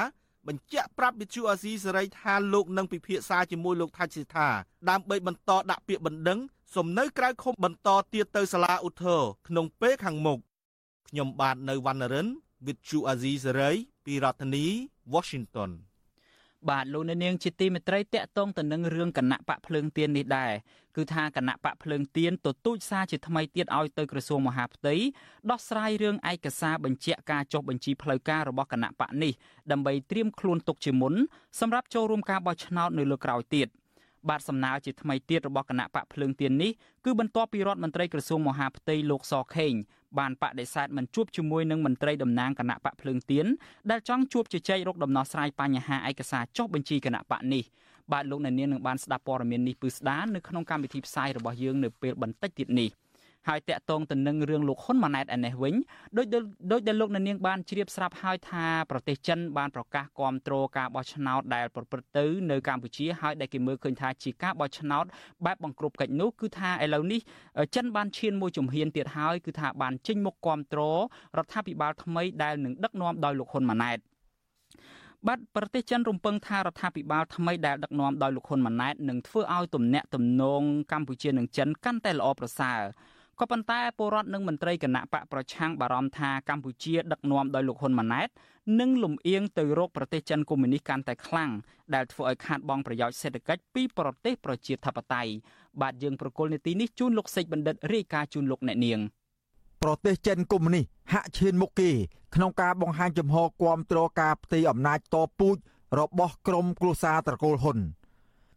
បញ្ជាក់ប្រាប់វិទ្យុអាស៊ីសេរីថាលោកនឹងពិភាក្សាជាមួយលោកថាច់សិដ្ឋាដើម្បីបន្តដាក់ពាក្យបណ្ដឹងសំណើក្រៅឃុំបន្តទៀតទៅសាលាឧទ្ធរក្នុងពេលខាងមុខខ្ញុំបាទនៅវណ្ណរិនវិទ្យុអាស៊ីសេរីពីរដ្ឋធានី Washington បាទលោកអ្នកនាងជាទីមេត្រីតកតងទៅនឹងរឿងគណៈបកភ្លើងទៀននេះដែរគឺថាគណៈបកភ្លើងទៀនទទូចសារជាថ្មីទៀតឲ្យទៅក្រសួងមហាផ្ទៃដោះស្រាយរឿងឯកសារបញ្ជាក់ការចុះបញ្ជីផ្លូវការរបស់គណៈបកនេះដើម្បីត្រៀមខ្លួនទុកជាមុនសម្រាប់ចូលរួមការបោះឆ្នោតនៅលើក្រោយទៀត បាទសំណើជាថ្មីទៀតរបស់គណៈបកភ្លើងទៀននេះគឺបន្ទាប់ពីរដ្ឋមន្ត្រីក្រសួងមហាផ្ទៃលោកសខេងបានបដិសេធមិនជួបជាមួយនឹងមន្ត្រីតំណាងគណៈបកភ្លើងទៀនដែលចង់ជួបជជែករកដំណោះស្រាយបញ្ហាឯកសារចុះបញ្ជីគណៈបកនេះបាទលោកអ្នកនាងនឹងបានស្ដាប់ព័ត៌មាននេះពឺស្ដារនៅក្នុងកម្មវិធីផ្សាយរបស់យើងនៅពេលបន្តិចទៀតនេះ ហើយតាក់ទងទៅនឹងរឿងលោកហ៊ុនម៉ាណែតឯនេះវិញដោយដោយដែលលោកនាងបានជ្រាបស្រាប់ហើយថាប្រទេសចិនបានប្រកាសគាំទ្រការបោះឆ្នោតដែលប្រព្រឹត្តទៅនៅកម្ពុជាហើយដែលគេមើលឃើញថាជាការបោះឆ្នោតបែបបង្ក្រប់កិច្ចនោះគឺថាឥឡូវនេះចិនបានឈានមួយជំហានទៀតហើយគឺថាបានចេញមុខគាំទ្ររដ្ឋាភិបាលថ្មីដែលនឹងដឹកនាំដោយលោកហ៊ុនម៉ាណែតបាទប្រទេសចិនរំពឹងថារដ្ឋាភិបាលថ្មីដែលដឹកនាំដោយលោកហ៊ុនម៉ាណែតនឹងធ្វើឲ្យទំនាក់ទំនងកម្ពុជានិងចិនកាន់តែល្អប្រសើរ ក៏ប៉ុន្តែពលរដ្ឋនិងមន្ត្រីគណៈបកប្រឆាំងបារម្ភថាកម្ពុជាដឹកនាំដោយលោកហ៊ុនម៉ាណែតនឹងលំអៀងទៅរកប្រទេសចិនកុម្មុយនីសកាន់តែខ្លាំងដែលធ្វើឲ្យខាតបង់ប្រយោជន៍សេដ្ឋកិច្ចពីប្រទេសប្រជាធិបតេយ្យបាទយើងប្រកុលនីតិនេះជូនលោកសេចបណ្ឌិតរាយការណ៍ជូនលោកអ្នកនាងប្រទេសចិនកុម្មុយនីសហាក់ឈានមុខគេក្នុងការបង្ហាញចំហគាំទ្រការផ្ទៃអំណាចតពូជរបស់ក្រមគ្រួសារត្រកូលហ៊ុន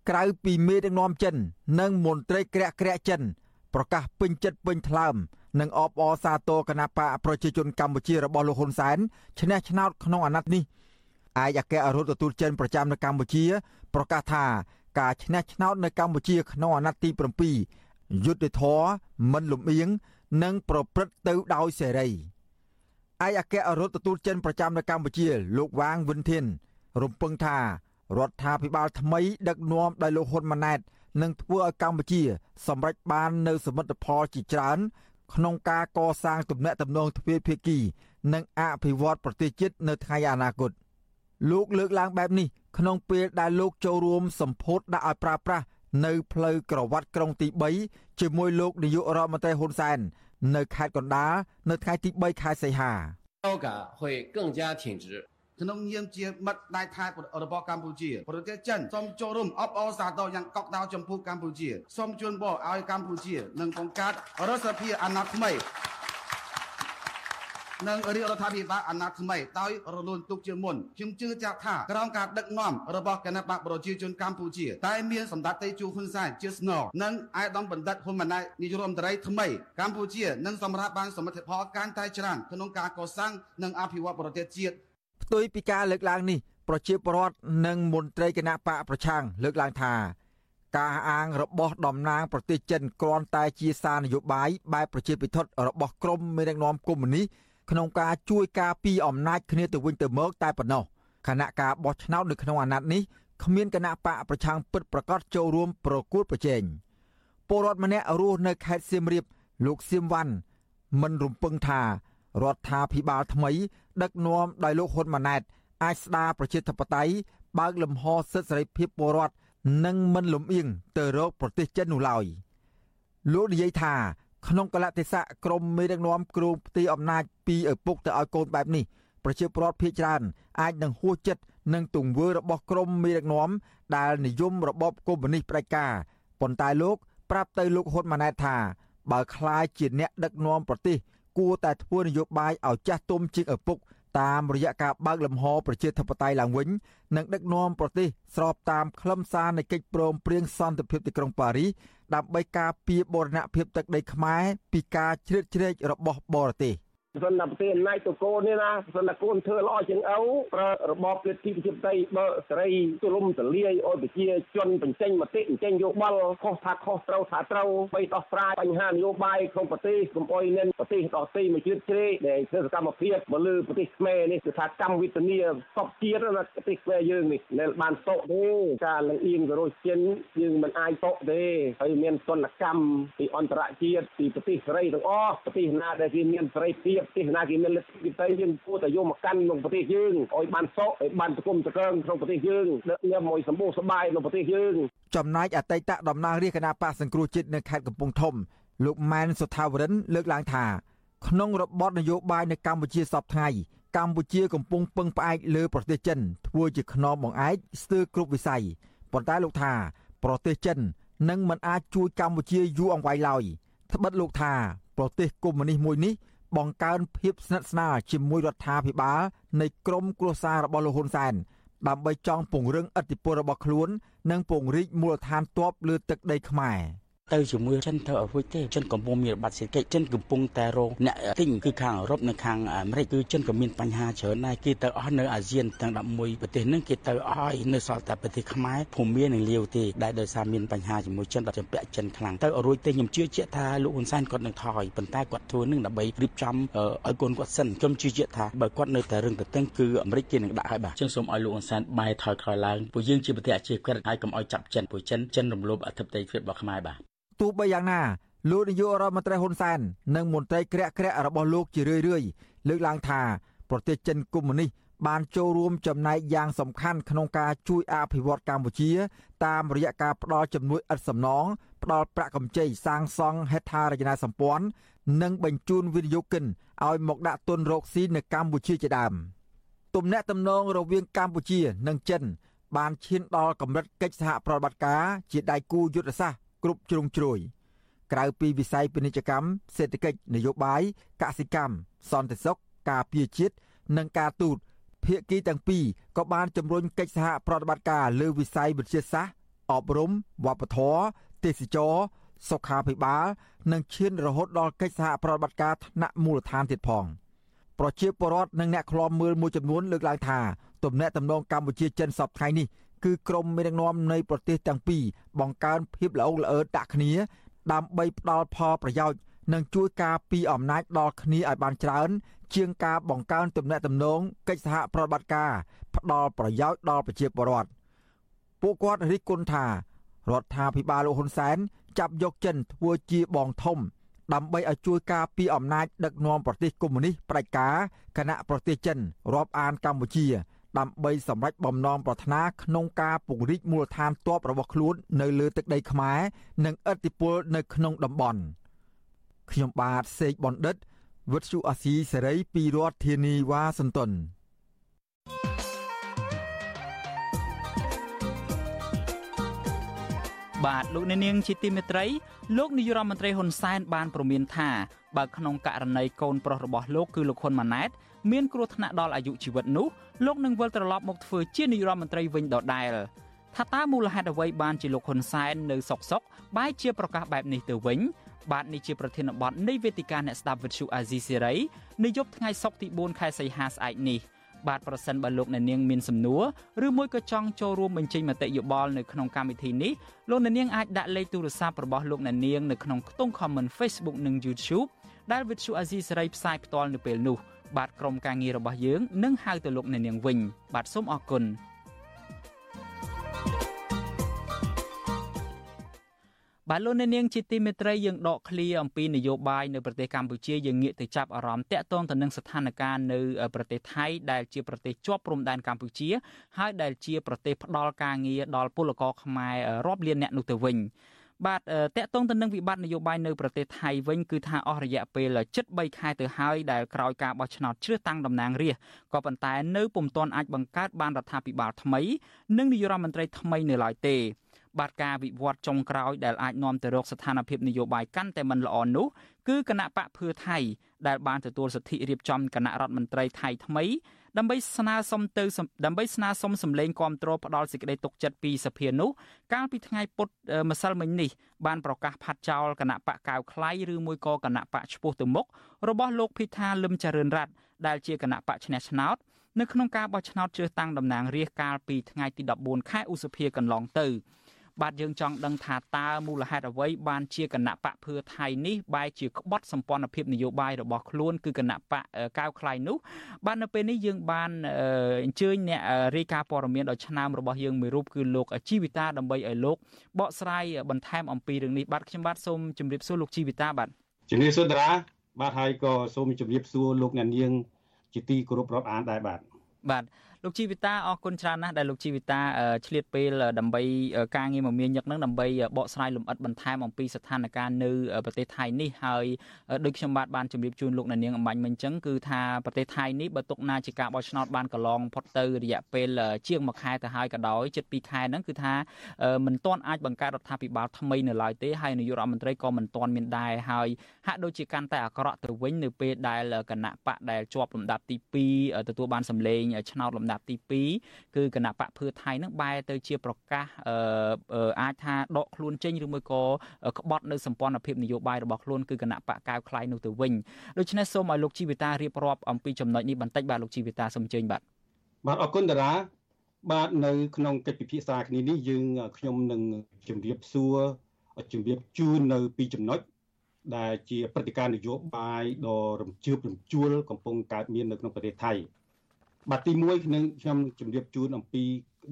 ក្រៅពីមេដឹកនាំចិន និងមន្ត្រីក្រាក់ក្រាក់ចិន ប្រកាសពេញចិត្តពេញថ្លើមនិងអបអរសាទរគណៈបកប្រជាជនកម្ពុជារបស់លោកហ៊ុនសែនឈ្នះឆ្នោតក្នុងអាណត្តិនេះឯកអគ្គរដ្ឋទូតចិនប្រចាំនៅកម្ពុជា ប្រកាសថាការឈ្នះឆ្នោតនៅកម្ពុជាក្នុងអាណត្តិទី7យុទ្ធធរមិនលំអៀងនិងប្រព្រឹត្តទៅដោយសេរីឯកអគ្គរដ្ឋទូតចិនប្រចាំនៅកម្ពុជា លោកវ៉ាងវិនធាន រំពឹងថារដ្ឋាភិបាលថ្មីដឹកនាំដោយលោកហ៊ុនម៉ាណែត នឹងធ្វើឲ្យកម្ពុជា សម្រេចបាននូវសមិទ្ធផលជាច្រើន ក្នុងការកសាងទំនាក់ទំនងទ្វេភាគី និងអភិវឌ្ឍប្រទេសជាតិនៅថ្ងៃអនាគតលោកលើកឡើងបែបនេះក្នុងពេលដែលលោកចូលរួមសម្ពោធដាក់ឲ្យប្រើប្រាស់នៅផ្លូវក្រវ៉ាត់ក្រុងទី3ជាមួយលោកនាយករដ្ឋមន្ត្រីហ៊ុនសែននៅខេត្តកណ្ដាលនៅថ្ងៃទី3ខែសីហា高感会更加挺直 ក្នុងនាមជាមិត្តដៃថែរបស់កម្ពុជាប្រទេសចិនសូមចូលរួមអបអរសាទរយ៉ាងកក់ក្ដៅចំពោះកម្ពុជាសូមជូនពរឲ្យកម្ពុជានឹងបង្កើតរដ្ឋសភាអាណត្តិថ្មីនិងរាជរដ្ឋាភិបាលអាណត្តិថ្មីដោយរលូនទុកជាមុនខ្ញុំជឿជាក់ថាក្រោមការដឹកនាំរបស់គណៈបកប្រជាជនកម្ពុជាតែមានសម្ដេចតេជោហ៊ុនសែនជាស្នងនិងអាយដាមបណ្ឌិតហ៊ុនម៉ាណែតនាយករដ្ឋមន្ត្រីថ្មីកម្ពុជានឹងសម្រាប់បានសមិទ្ធផលកាន់តែច្រើនក្នុងការកសាងនិងអភិវឌ្ឍប្រទេសជាតិ ផ្ទុយពីការលើកឡើងនេះប្រជាពលរដ្ឋនិងមន្ត្រីគណៈបកប្រឆាំងលើកឡើងថា ការអាងរបស់តំណាងប្រទេសចិនគ្រាន់តែជាសារនយោបាយបែបប្រជាពិធរបស់ក្រមមេដឹកនាំកុម្មុយនីសក្នុងការជួយការពីអំណាចគ្នាទៅវិញទៅមកតែប៉ុណ្ណោះខណៈការបោះឆ្នោតនៅក្នុងអាណត្តិនេះគ្មានគណៈបកប្រឆាំងពិតប្រកបចូលរួមប្រគួតប្រជែងពលរដ្ឋម្នាក់រស់នៅខេត្តសៀមរាបលោកសៀមវ៉ាន់មិនរំពឹងថា រដ្ឋាភិបាលថ្មី ដឹកនាំដោយលោកហ៊ុនម៉ាណែតអាចស្ដារប្រជាធិបតេយ្យបើកលំហសិទ្ធិសេរីភាពពលរដ្ឋនិងមិនលំអៀងទៅរកប្រទេសចិននោះឡើយលោកនិយាយថា ក្នុងកលៈទេសៈក្រមមេដឹកនាំគ្រូផ្ទៃអំណាចពីឪពុកទៅឲ្យកូនបែបនេះប្រជាពលរដ្ឋភៀសច្រើនអាចនឹងហួសចិត្តនឹងទង្វើរបស់ក្រមមេដឹកនាំដែលនិយមរបបកុម្មុយនីសផ្ដាច់ការប៉ុន្តែលោក ប្រាប់ទៅលោកហ៊ុនម៉ាណែតថាបើខ្លាយជាអ្នកដឹកនាំប្រទេស គួរតែធ្វើនយោបាយឲ្យចាស់ទុំជាងឪពុកតាមរយៈការបើកលំហប្រជាធិបតេយ្យឡើងវិញនិងដឹកនាំប្រទេសស្របតាមខ្លឹមសារនៃកិច្ចព្រមព្រៀងសន្តិភាពទីក្រុងប៉ារីសដើម្បីការពារបូរណភាពទឹកដីខ្មែរពីការជ្រៀតជ្រែករបស់បរទេស សិនតែប្រទេសអំណាចតកូននេះណាសិនតែកូនធ្វើល្អជាងឪប្រើរបបលទ្ធិប្រជាធិបតេយ្យបើសេរីទូលំទូលាយឲ្យប្រជាជនបញ្ចេញមតិបញ្ចេញយោបល់ខុសថាខុសត្រូវថាត្រូវបីដោះស្រាយបញ្ហានយោបាយក្នុងប្រទេសកុំអុយមានប្រទេសដទៃមួយជាតិជ្រេដែលធ្វើសកម្មភាពមកលើប្រទេសខ្មែរនេះគឺថាកម្មវិធានីសពជាតិណាប្រទេសខ្មែរយើងនេះដែលបានតកទេការលំអៀងទៅរកចិនយើងមិនអាចតកទេហើយមានសន្តិកម្មពីអន្តរជាតិពីប្រទេសសេរីទាំងអស់ប្រទេសណាដែលគេមានសេរីភាពប្រទេសណាគេមានលទ្ធិទៅយើងគួរតែយកមកកាន់ក្នុងប្រទេសយើងឲ្យបានសុខឲ្យបានសង្គមសកើងក្នុងប្រទេសយើងដឹកញ៉ាំឲ្យសម្បូរសប្បាយក្នុងប្រទេសយើងចំណែកអតីតតំណាងរាជគណៈបកសង្គ្រោះជាតិនៅខេត្តកំពង់ធំលោកម៉ែនសុថាវរិនលើកឡើងថាក្នុងរបបនយោបាយនៅកម្ពុជាសពថ្ងៃកម្ពុជាកំពុងពឹងផ្អែកលើប្រទេសចិនធ្វើជាខ្នងបង្អែកស្ទើរគ្រប់វិស័យប៉ុន្តែលោកថាប្រទេសចិននឹងមិនអាចជួយកម្ពុជាយូរអង្វែងឡើយត្បិតលោកថាប្រទេសកុម្មុយនីសមួយនេះ បង្កើនភាពស្និទ្ធស្នាលជាមួយរដ្ឋាភិបាលនៃក្រមគ្រួសាររបស់លោកហ៊ុនសែនដើម្បីចង់ពង្រឹងឥទ្ធិពលរបស់ខ្លួន និងពង្រីកមូលដ្ឋានទ័ពលើទឹកដីខ្មែរ។ ទៅជាមួយចិនទៅអ្វីទេចិនកំពុងមានរបបសេដ្ឋកិច្ចចិនកំពុងតែរងអ្នកទិញគឺខាងអឺរ៉ុបនិងខាងអាមេរិកគឺចិនក៏មានបញ្ហាច្រើនដែរគេទៅអស់នៅអាស៊ានទាំង11ប្រទេសហ្នឹងគេទៅអស់នៅសល់តែប្រទេសខ្មែរភូមានិងលាវទេដែលដោយសារមានបញ្ហាជាមួយចិនដល់ចម្ពាក់ចិនខ្លាំងទៅរួចទេខ្ញុំជឿជាក់ថាលោកហ៊ុនសែនគាត់នឹងថយប៉ុន្តែគាត់ធ្វើនឹងដើម្បីរៀបចំឲ្យកូនគាត់សិនខ្ញុំជឿជាក់ថាបើគាត់នៅតែរឹងទៅតឹងគឺអាមេរិកគេនឹងដាក់ឲ្យបាទចឹងសូមឲ្យលោកហ៊ុនសែនបែរថយក្រោយឡើងពួកយើងជាប្រទេសអាជីវកម្មហើយកុំឲ្យចាប់ចិនពួកចិនចិនរំលោភអធិបតេយ្យភាពរបស់ខ្មែរបាទ ទោះបីយ៉ាងណាលោកនាយករដ្ឋមន្ត្រីហ៊ុនសែននិងមន្ត្រីក្រាក់ក្រាក់របស់លោកជារឿយរឿយលើកឡើងថាប្រទេសចិនកុម្មុយនីសបានចូលរួមចំណែកយ៉ាងសំខាន់ក្នុងការជួយអភិវឌ្ឍកម្ពុជា តាមរយៈការផ្តល់ជំនួយឥតសំណងផ្តល់ប្រាក់កម្ចីសាងសង់ហេដ្ឋារចនាសម្ព័ន្ធនិងបញ្ជូនវិនិយោគិនឲ្យមកដាក់ទុនរកស៊ីនៅកម្ពុជាជាដើមទំនាក់ទំនងរវាងកម្ពុជានិងចិនបានឈានដល់កម្រិតកិច្ចសហប្រតិបត្តិការជាដៃគូយុទ្ធសាស្ត្រ គ្រប់ជ្រុងជ្រោយក្រៅពីវិស័យពាណិជ្ជកម្មសេដ្ឋកិច្ចនយោបាយកសិកម្មសន្តិសុខការពារជាតិនិងការទូតភាគីទាំងពីរក៏បានជំរុញកិច្ចសហប្រតិបត្តិការលើវិស័យវិទ្យាសាស្ត្រអប់រំវប្បធម៌ទេសចរសុខាភិបាលនិងឈានរហូតដល់កិច្ចសហប្រតិបត្តិការថ្នាក់មូលដ្ឋានទៀតផងប្រជាពលរដ្ឋនិងអ្នកខ្លាំមើលមួយចំនួនលើកឡើងថាទំនាក់ទំនងកម្ពុជាចិនសពថ្ងៃនេះគឺក្រមមេដឹកនាំនៃប្រទេសទាំងពីរបង្កើនភាពល្អល្អើដាក់គ្នា ដើម្បីផ្ដល់ផលប្រយោជន៍នឹងជួយការពីអំណាចដល់គ្នាឲ្យបានច្រើន ជាងការបង្កើនទំនាក់ទំនងកិច្ចសហប្រតិបត្តិការផ្ដល់ប្រយោជន៍ដល់ប្រជាពលរដ្ឋពួកគាត់រិះគន់ថារដ្ឋាភិបាលលោកហ៊ុនសែនចាប់យកចិនធ្វើជាបងធំ ដើម្បីឲ្យជួយការពីអំណាចដឹកនាំប្រទេសកុម្មុយនីសផ្ដាច់ការគណៈប្រទេសចិនរាប់អានកម្ពុជា ដើម្បីសម្រេចបំណងប្រាថ្នាក្នុងការពង្រីកមូលដ្ឋានទ័ពរបស់ខ្លួននៅលើទឹកដីខ្មែរនិងឥទ្ធិពលនៅក្នុងតំបន់ខ្ញុំបាទសេកបណ្ឌិតវុទ្ធុអាស៊ីសេរីពីរដ្ឋធានីវ៉ាស៊ីនតោនបាទលោកអ្នកនាងជាទីមេត្រីលោកនាយរដ្ឋមន្ត្រីហ៊ុនសែនបានប្រមានថាបើក្នុងករណីកូនប្រុសរបស់លោកគឺលោកហ៊ុនម៉ាណែតមានគ្រោះថ្នាក់ដល់អាយុជីវិតនោះ លោកនឹងវិលត្រឡប់មកធ្វើជានាយរដ្ឋមន្ត្រីវិញដដែលថាតើមូលហេតុអ្វីបានជាលោកហ៊ុនសែននៅសុកសុកបែរជាប្រកាសបែបនេះទៅវិញបាទនេះជាប្រធានបទនៃវេទិកាអ្នកស្ដាប់វិទ្យុអាស៊ីសេរីនៅយប់ថ្ងៃសុក្រទី4ខែសីហាស្អែកនេះបាទប្រសិនបើលោកអ្នកនាងមានសំណួរឬមួយក៏ចង់ចូលរួមបញ្ចេញមតិយោបល់នៅក្នុងកម្មវិធីនេះលោកអ្នកនាងអាចដាក់លេខទូរស័ព្ទរបស់លោកអ្នកនាងនៅក្នុងខ្ទង់ comment Facebook និង YouTube ដែលវិទ្យុអាស៊ីសេរីផ្សាយផ្ទាល់នៅពេលនេះ បាទក្រុមការងាររបស់យើងនឹងហៅទៅលោកអ្នកនាងវិញ បាទសូមអរគុណបាទលោកអ្នកនាងជាទីមេត្រីយើងដកឃ្លាអំពីនយោបាយនៅប្រទេសកម្ពុជាយើងងាកទៅចាប់អារម្មណ៍តាក់ទងទៅនឹងស្ថានភាពនៅប្រទេសថៃដែលជាប្រទេសជាប់ព្រំដែនកម្ពុជា ហើយដែលជាប្រទេសផ្ដល់ការងារដល់ពលករខ្មែររាប់លានអ្នកនោះទៅវិញ បាទតកតងទៅនឹងវិបត្តិនយោបាយនៅប្រទេសថៃវិញគឺថាអស់រយៈពេលជិត3ខែទៅហើយដែលក្រោយការបោះឆ្នោតជ្រើសតាំងតំណាងរាស្ត្រក៏ប៉ុន្តែនៅពុំទាន់អាចបង្កើតបានរដ្ឋាភិបាលថ្មីនិងនាយករដ្ឋមន្ត្រីថ្មីនៅឡើយទេ បាទការវិវត្តចុងក្រោយដែលអាចនាំទៅរកស្ថានភាពនយោបាយកាន់តែមិនល្អនោះគឺគណៈបកភឿថៃដែលបានទទួលសិទ្ធិរៀបចំគណៈរដ្ឋមន្ត្រីថៃថ្មីដើម្បីស្នើសុំទៅដើម្បីស្នើសុំសម្លេងគាំទ្រផ្ដាល់សេចក្តីទុកចិត្តពីសភានោះកាលពីថ្ងៃពុធម្សិលមិញនេះបានប្រកាសផាត់ចោលគណៈបកកៅខ្លៃឬមួយក៏គណៈបកឈ្មោះទៅមុខរបស់លោកភិថាលឹមចរិនរ័ត្នដែលជាគណៈបកឈ្នះឆ្នោតនៅក្នុងការបោះឆ្នោតជ្រើសតាំងតំណាងរាស្ត្រកាលពីថ្ងៃទី14ខែឧសភាកន្លងទៅ បាទយើងចង់ដឹងថាតើមូលហេតុអ្វីបានជាគណៈបកភឿថៃនេះបែរជាក្បត់សម្ព័ន្ធភាពនយោបាយរបស់ខ្លួនគឺគណៈបកកៅខ្លៃនោះបាទនៅពេលនេះយើងបានអញ្ជើញអ្នករាយការណ៍ព័ត៌មានដ៏ឆ្នើមរបស់យើងមួយរូបគឺលោកជីវិតាដើម្បីឲ្យលោកបកស្រាយបន្ថែមអំពីរឿងនេះបាទខ្ញុំបាទសូមជម្រាបសួរលោកជីវិតាបាទជំរាបសួរតារាបាទហើយក៏សូមជម្រាបសួរលោកអ្នកនាងជាទីគោរពរាប់អានដែរបាទបាទ លោកជីវិតាអរគុណច្រើនណាស់ដែលលោកជីវិតាឆ្លៀតពេលដើម្បីការងារមមាញឹកនឹងដើម្បីបកស្រាយលម្អិតបន្ថែមអំពីស្ថានភាពនៅប្រទេសថៃនេះហើយដូចខ្ញុំបាទបានជម្រាបជូនលោកអ្នកនាងអំបញ្ញមិញអញ្ចឹងគឺថាប្រទេសថៃនេះបើទុកណាជាការបោះឆ្នោតបានកន្លងផុតទៅរយៈពេលជាង1ខែទៅហើយក៏ដោយជិត2ខែហ្នឹងគឺថាមិនទាន់អាចបង្កើតរដ្ឋាភិបាលថ្មីនៅឡើយទេហើយនាយករដ្ឋមន្ត្រីក៏មិនទាន់មានដែរហើយហាក់ដូចជាកាន់តែអាក្រក់ទៅវិញនៅពេលដែលគណៈបកដែលជាប់លំដាប់ទី2ទទួលបានសម្លេងឆ្នោតលំដាប់ប់ទី2គឺគណៈបកភឿថៃនឹងបែរទៅជាប្រកាសអាចថាដកខ្លួនចេញឬមួយក៏ក្បត់នៅសម្ព័ន្ធភាពនយោបាយរបស់ខ្លួនគឺគណៈបកកៅខ្លៃនោះទៅវិញដូច្នេះសូមឲ្យលោកជីវិតារៀបរាប់អំពីចំណុចនេះបន្តិចបាទលោកជីវិតាសូមអញ្ជើញបាទបាទអរគុណតារាបាទនៅក្នុងកិច្ចពិភាក្សាគ្នានេះយើងខ្ញុំនឹងជម្រាបសួរជម្រាបជូននៅពីចំណុចដែលជាព្រឹត្តិការណ៍នយោបាយដ៏រំជើបរំជួលកំពុងកើតមាននៅក្នុងប្រទេសថៃ បាទទី1ខ្ញុំខ្ញុំជម្រាបជូនអំពី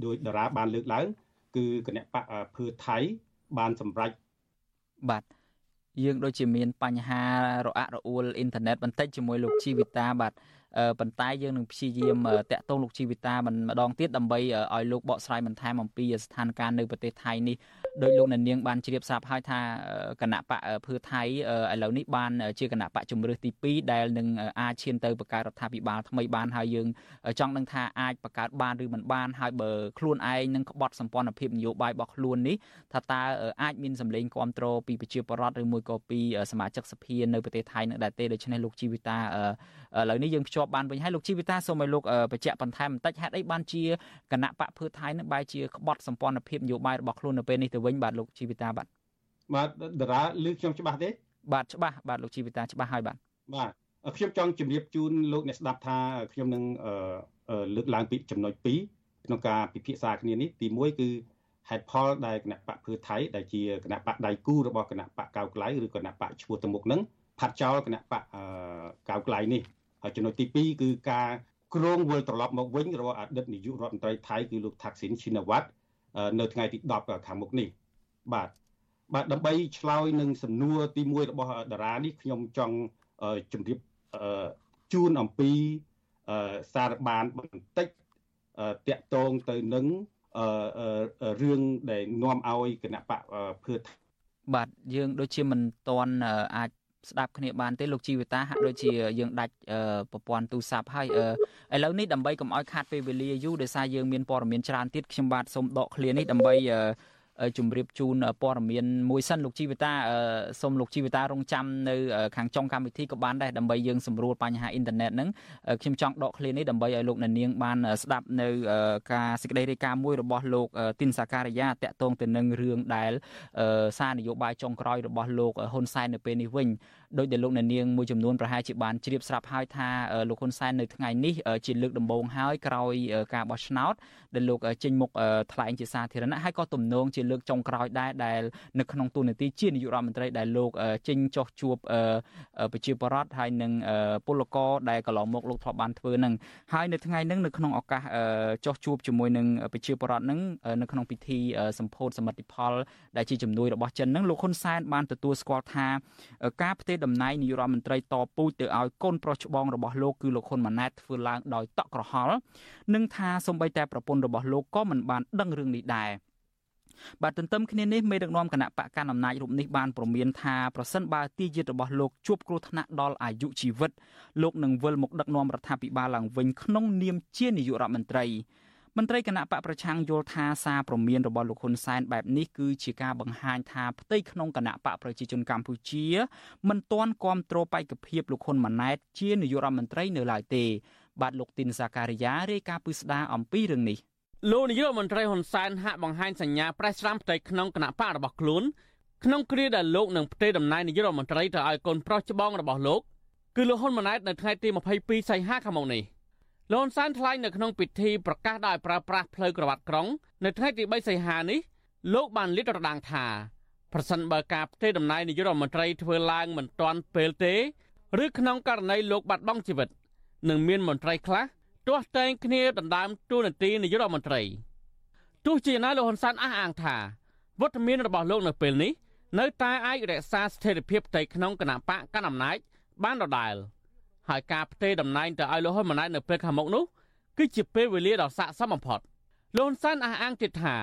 ដោយតារាបានលើកឡើង គឺគណៈបកភឿថៃបានសម្រេចបាទយើងដូចជាមានបញ្ហារអាក់រអួលអ៊ីនធឺណិតបន្តិចជាមួយលោកជីវិតាបាទ ប៉ុន្តែយើងនឹងព្យាយាមតាក់ទងលោកជីវិតាម្ដងទៀតដើម្បីឲ្យលោកបកស្រាយបន្ថែមអំពីស្ថានភាពនៅប្រទេសថៃនេះដោយលោកនាងបានជ្រាបស្រាប់ហើយថាគណៈបកភឿថៃឥឡូវនេះបានជាគណៈបកជំរឿសទី2ដែលនឹងអាចឈានទៅបង្កើតរដ្ឋាភិបាលថ្មីបានហើយយើងចង់ដឹងថាអាចបង្កើតបានឬមិនបានហើយបើខ្លួនឯងនឹងក្បត់សម្ព័ន្ធភាពនយោបាយរបស់ខ្លួននេះថាតើអាចមានសម្លេងគ្រប់គ្រងពីប្រជាពលរដ្ឋឬមួយក៏ពីសមាជិកសភានៅប្រទេសថៃនឹងដែរទេដូច្នេះលោកជីវិតាឥឡូវនេះយើងភ្ជាប់បានវិញហើយលោកជីវិតាសូមឲ្យលោកបញ្ជាក់បន្ថែមបន្តិចហេតុអីបានជាគណៈបកភឿថៃនឹងបែរជាក្បត់សម្ព័ន្ធភាពនយោបាយរបស់ខ្លួននៅពេលនេះទៅវិញបាទលោកជីវិតាបាទបាទតារាលឺខ្ញុំច្បាស់ទេបាទច្បាស់បាទលោកជីវិតាច្បាស់ហើយបាទបាទខ្ញុំចង់ជម្រាបជូនលោកអ្នកស្ដាប់ថាខ្ញុំនឹងលើកឡើងពីចំណុច2ក្នុងការពិភាក្សាគ្នានេះទី1គឺហេតុផលដែលគណៈបកភឿថៃដែលជាគណៈបកដៃគូរបស់គណៈបកកៅក្លៃឬគណៈបកឈ្មោះទៅមុខនឹងផាត់ចោលគណៈបកកៅក្លៃនេះ ហើយចំណុចទី2គឺការគ្រងវិលត្រឡប់មកវិញរបស់អតីតនាយករដ្ឋមន្ត្រីថៃគឺលោកថាក់ស៊ីនឈីណាវ៉ាត់នៅថ្ងៃទី10ខាងមុខនេះបាទបាទដើម្បីឆ្លើយនឹងសំណួរទី1របស់តារានេះខ្ញុំចង់ជម្រាបជូនអំពីសារបានបន្តិចតាក់ទងទៅនឹងរឿងដែលនាំឲ្យគណៈបកភឿបាទយើងដូចជាមិនតន់អាច ស្ដាប់គ្នាបានទេលោកជីវិតាហាក់ដូចជាយើងដាច់ប្រព័ន្ធទូរស័ព្ទហើយឥឡូវនេះដើម្បីកុំឲ្យខាតពេលវេលាយូរដោយសារយើងមានព័ត៌មានច្រើនទៀតខ្ញុំបាទសូមដកឃ្លានេះដើម្បី ជម្រាបជូនព័ត៌មានមួយសិនលោកជីវតាសូមលោកជីវតារងចាំនៅខាងចុងកម្មវិធីក៏បានដែរដើម្បីយើងសម្រួលបញ្ហាអ៊ីនធឺណិតហ្នឹងខ្ញុំចង់ដកឃ្លានេះដើម្បីឲ្យលោកអ្នកនាងបានស្ដាប់នៅការសេចក្តីរាយការណ៍មួយរបស់លោកទីនសាការីយ៉ាតាក់ទងទៅនឹងរឿងដែលសារនយោបាយចុងក្រោយរបស់លោកហ៊ុនសែននៅពេលនេះវិញដោយដែលលោកអ្នកនាងមួយចំនួនប្រហែលជាបានជ្រាបស្រាប់ហើយថាលោកហ៊ុនសែននៅថ្ងៃនេះជាលើកដំបូងហើយក្រោយការបោះឆ្នោត ដែលលោកចេញមុខថ្លែងជាសាធារណៈហើយក៏ទំនងជាលើកចុងក្រោយដែរដែលនៅក្នុងទូនាទីជានាយករដ្ឋមន្ត្រីដែលលោកចេញចុះជួបប្រជាពលរដ្ឋហើយនឹងពលករដែលកន្លងមកលោកធ្លាប់បានធ្វើនឹងហើយនៅថ្ងៃនេះនៅក្នុងឱកាសចុះជួបជាមួយនឹងប្រជាពលរដ្ឋនឹងនៅក្នុងពិធីសម្ពោធសមិទ្ធផល ដែលជាជំនួយរបស់ចិននឹងលោកហ៊ុនសែនបានទទួលស្គាល់ថាការផ្ទេរតំណែងនាយករដ្ឋមន្ត្រីតពូជទៅឲ្យកូនប្រុសច្បងរបស់លោកគឺលោកហ៊ុនម៉ាណែតធ្វើឡើងដោយតក់ក្រហល់និងថាសម្បីតែប្រពន្ធរបស់លោកក៏មិនបានដឹងរឿងនេះដែរបាទទន្ទឹមគ្នានេះមេដឹកនាំគណៈបកកណ្ដាលអំណាចរូបនេះបានប្រមានថាប្រសិនបើទីយាទរបស់លោកជួបគ្រោះថ្នាក់ដល់អាយុជីវិតលោកនឹងវិលមកដឹកនាំរដ្ឋាភិបាលឡើងវិញក្នុងនាមជានាយករដ្ឋមន្ត្រីមន្ត្រីគណៈបកប្រឆាំងយល់ថាសារព្រមានរបស់លោកហ៊ុនសែនបែបនេះគឺជាការបង្ហាញថាផ្ទៃក្នុងគណៈបកប្រជាជនកម្ពុជាមិនទាន់គ្រប់គ្រងបេក្ខភាពលោកហ៊ុនម៉ាណែតជានាយករដ្ឋមន្ត្រីនៅឡើយទេបាទលោកទីនសាការីយ៉ារាយការណ៍ពឹស្ដារអំពីរឿងនេះ លោកនាយករដ្ឋមន្ត្រីហ៊ុនសែនហាក់បង្ហាញសញ្ញាប្រេះស្រាំផ្ទៃក្នុងគណៈបករបស់ខ្លួនក្នុងគ្រាដែលលោកនឹងផ្ទេរតំណែងនាយករដ្ឋមន្ត្រីទៅឲ្យកូនប្រុសច្បងរបស់លោកគឺលោកហ៊ុនម៉ាណែតនៅថ្ងៃទី22សីហាខាងមុខនេះលោកហ៊ុនសែនថ្លែងនៅក្នុងពិធីប្រកាសដោយប្រើប្រាស់ផ្លូវក្រវ៉ាត់ក្រុងនៅថ្ងៃទី3សីហានេះលោកបានលាតត្រដាងថាប្រសិនបើការផ្ទេរតំណែងនាយករដ្ឋមន្ត្រីធ្វើឡើងមិនទាន់ពេលទេឬក្នុងករណីលោកបាត់បង់ជីវិតនឹងមានមន្ត្រីខ្លះ ទាស់តែងគ្នាដណ្ដើមតួនាទីនាយករដ្ឋមន្ត្រីទោះជាណាលោកហ៊ុនសែនអះអាងថាវត្តមានរបស់លោកនៅពេលនេះនៅតែអាចរក្សាស្ថិរភាពផ្ទៃក្នុងគណៈបកកណ្ដាលអំណាចបានដដែលហើយការផ្ទេរតំណែងទៅឲ្យលោកហ៊ុនម៉ាណែតនៅពេលខាងមុខនោះគឺជាពេលវេលាដ៏ស័ក្តិសមបំផុតលោកហ៊ុនសែនអះអាងទៀតថា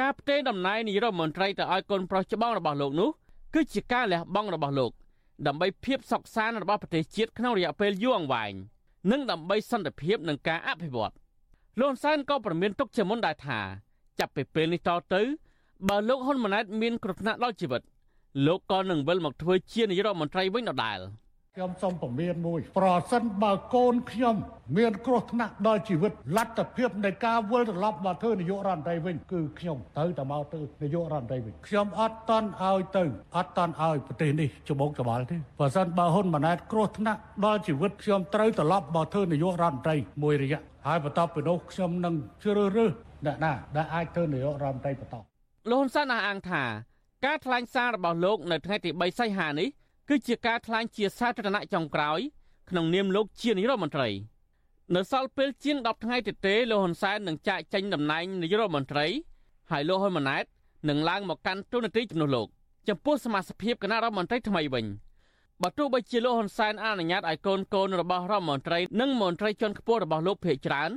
ការផ្ទេរតំណែងនាយរដ្ឋមន្ត្រីទៅឲ្យកូនប្រុសច្បងរបស់លោកនោះគឺជាការលះបង់របស់លោកដើម្បីភាពសុខសាន្តរបស់ប្រទេសជាតិក្នុងរយៈពេលយូរអង្វែង និងដើម្បីសន្តិភាពនិងការអភិវឌ្ឍលោកហ៊ុនសែនក៏ប្រមានទុកជាមុនដែរថា ចាប់ពីពេលនេះតទៅបើលោកហ៊ុនម៉ាណែតមានគ្រោះថ្នាក់ដល់ជីវិតលោកក៏នឹងវិលមកធ្វើជានាយករដ្ឋមន្ត្រីវិញដដែល។ ខ្ញុំសូមពមៀនមួយប្រសិនបើកូនខ្ញុំមានគ្រោះថ្នាក់ដល់ជីវិតលទ្ធភាពនៃការវិលត្រឡប់មកធ្វើនាយករដ្ឋមន្ត្រីវិញគឺខ្ញុំត្រូវតែមកធ្វើនាយករដ្ឋមន្ត្រីវិញខ្ញុំអត់តន់ឲ្យទៅអត់តន់ឲ្យប្រទេសនេះច្បងច្បល់ទេប្រសិនបើហ៊ុនម៉ាណែតគ្រោះថ្នាក់ដល់ជីវិតខ្ញុំត្រូវត្រឡប់មកធ្វើនាយករដ្ឋមន្ត្រីមួយរយៈហើយបន្ទាប់ពីនោះខ្ញុំនឹងជ្រើសរើសអ្នកណាដែលអាចធ្វើនាយករដ្ឋមន្ត្រីបន្តលោកហ៊ុនសែនអះអាងថាការថ្លែងសាររបស់លោកនៅថ្ងៃទី3សីហានេះ គឺជាការថ្លែងជាសាធារណៈចុងក្រោយ ក្នុងនាមលោកជានាយករដ្ឋមន្ត្រីនៅសល់ពេលជាង10ថ្ងៃទៀតទេលោកហ៊ុនសែននឹងចាកចេញតំណែងនាយករដ្ឋមន្ត្រីហើយលោកហ៊ុនម៉ាណែតនឹងឡើងមកកាន់តួនាទីជំនួសលោកចំពោះសមាជិកគណៈរដ្ឋមន្ត្រីថ្មីវិញបើទោះបីជាលោកហ៊ុនសែនអនុញ្ញាតឲ្យកូនកូនរបស់រដ្ឋមន្ត្រីនិងមន្ត្រីជាន់ខ្ពស់របស់លោកភេកច្រើន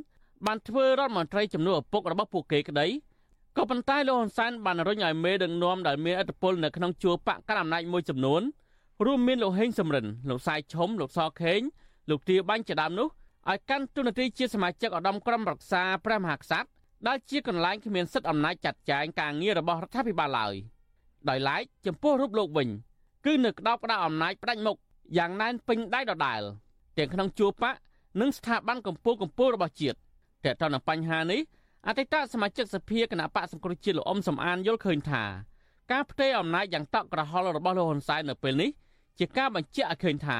បានធ្វើរដ្ឋមន្ត្រីជំនួសឪពុករបស់ពួកគេក្តីក៏ប៉ុន្តែលោកហ៊ុនសែនបានរុញឲ្យមេដឹកនាំដែលមានឥទ្ធិពលនៅក្នុងជួរបកកណ្ដាលអំណាចមួយចំនួន រួមមានលោកហេងសំរិនលោកសាយឈុំលោកសខេងលោកទាបាញ់ជាដើមនោះឲ្យកាន់តួនាទីជាសមាជិកឧត្តមក្រុមប្រឹក្សាព្រះមហាក្សត្រដែលជាកន្លែងគ្មានសិទ្ធិអំណាចចាត់ចែងការងាររបស់រដ្ឋាភិបាលឡើយដោយឡែកចំពោះរូបលោកវិញ គឺនៅក្តោបក្តៅអំណាចផ្ដាច់មុខយ៉ាងណែនពេញដៃដដែលទាំងក្នុងជួរបកនិងស្ថាប័នកម្ពុជាកម្ពុជារបស់ជាតិតែតើនៅបញ្ហានេះអតីតសមាជិកសភាគណៈបកសង្គ្រោះជាតិលោកអ៊ំសំអានយល់ឃើញថាការផ្ទេរអំណាចយ៉ាងតក់ក្រហល់របស់លោកហ៊ុនសែននៅពេលនេះ ជាការបញ្ជាក់ឲ្យឃើញថា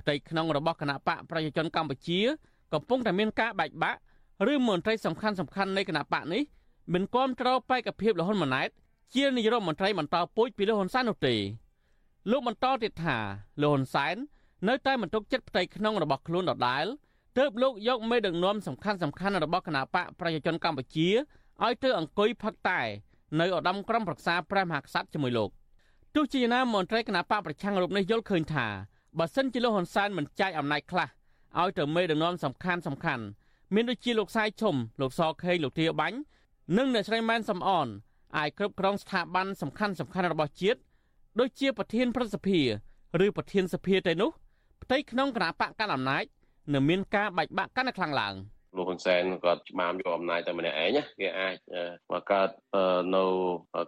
ផ្ទៃក្នុងរបស់គណៈបកប្រជាជនកម្ពុជា កំពុងតែមានការបែកបាក់ឬមន្ត្រីសំខាន់សំខាន់នៃគណៈបកនេះមិនគាំទ្របេក្ខភាពលហ៊ុនម៉ាណែតជានាយករដ្ឋមន្ត្រីបន្តពូជពីលោកហ៊ុនសែននោះទេលោកបន្តទៀតថាលោកហ៊ុនសែននៅតែមិនទុកចិត្តផ្ទៃក្នុងរបស់ខ្លួនដដែលទើបលោកយកមេដឹកនាំសំខាន់សំខាន់របស់គណបកប្រជាជនកម្ពុជាឲ្យទៅអង្គុយផឹកតែនៅឧត្តមក្រុមប្រឹក្សាព្រះមហាក្សត្រជាមួយលោក ទោះជាយ៉ាងណាមន្ត្រីគណបកប្រឆាំងរូបនេះយល់ឃើញថាបើសិនជាលោកហ៊ុនសែនមិនចាយអំណាចខ្លះឲ្យទៅមេដឹកនាំសំខាន់សំខាន់មានដូចជាលោកសាយឈុំលោកសខេងលោកធាបាញ់និងអ្នកស្រីម៉ែនសំអនអាចគ្រប់គ្រងស្ថាប័នសំខាន់សំខាន់របស់ជាតិដូចជាប្រធានប្រសិទ្ធិឬប្រធានសភាទៅនោះផ្ទៃក្នុងគណៈបកកណ្ដាលអំណាចនឹងមានការបែកបាក់កាន់តែខ្លាំងឡើង លោកហ៊ុនសែនគាត់ច្បាមយកអំណាចតែម្នាក់ឯងណាគេអាចមកកើតនៅ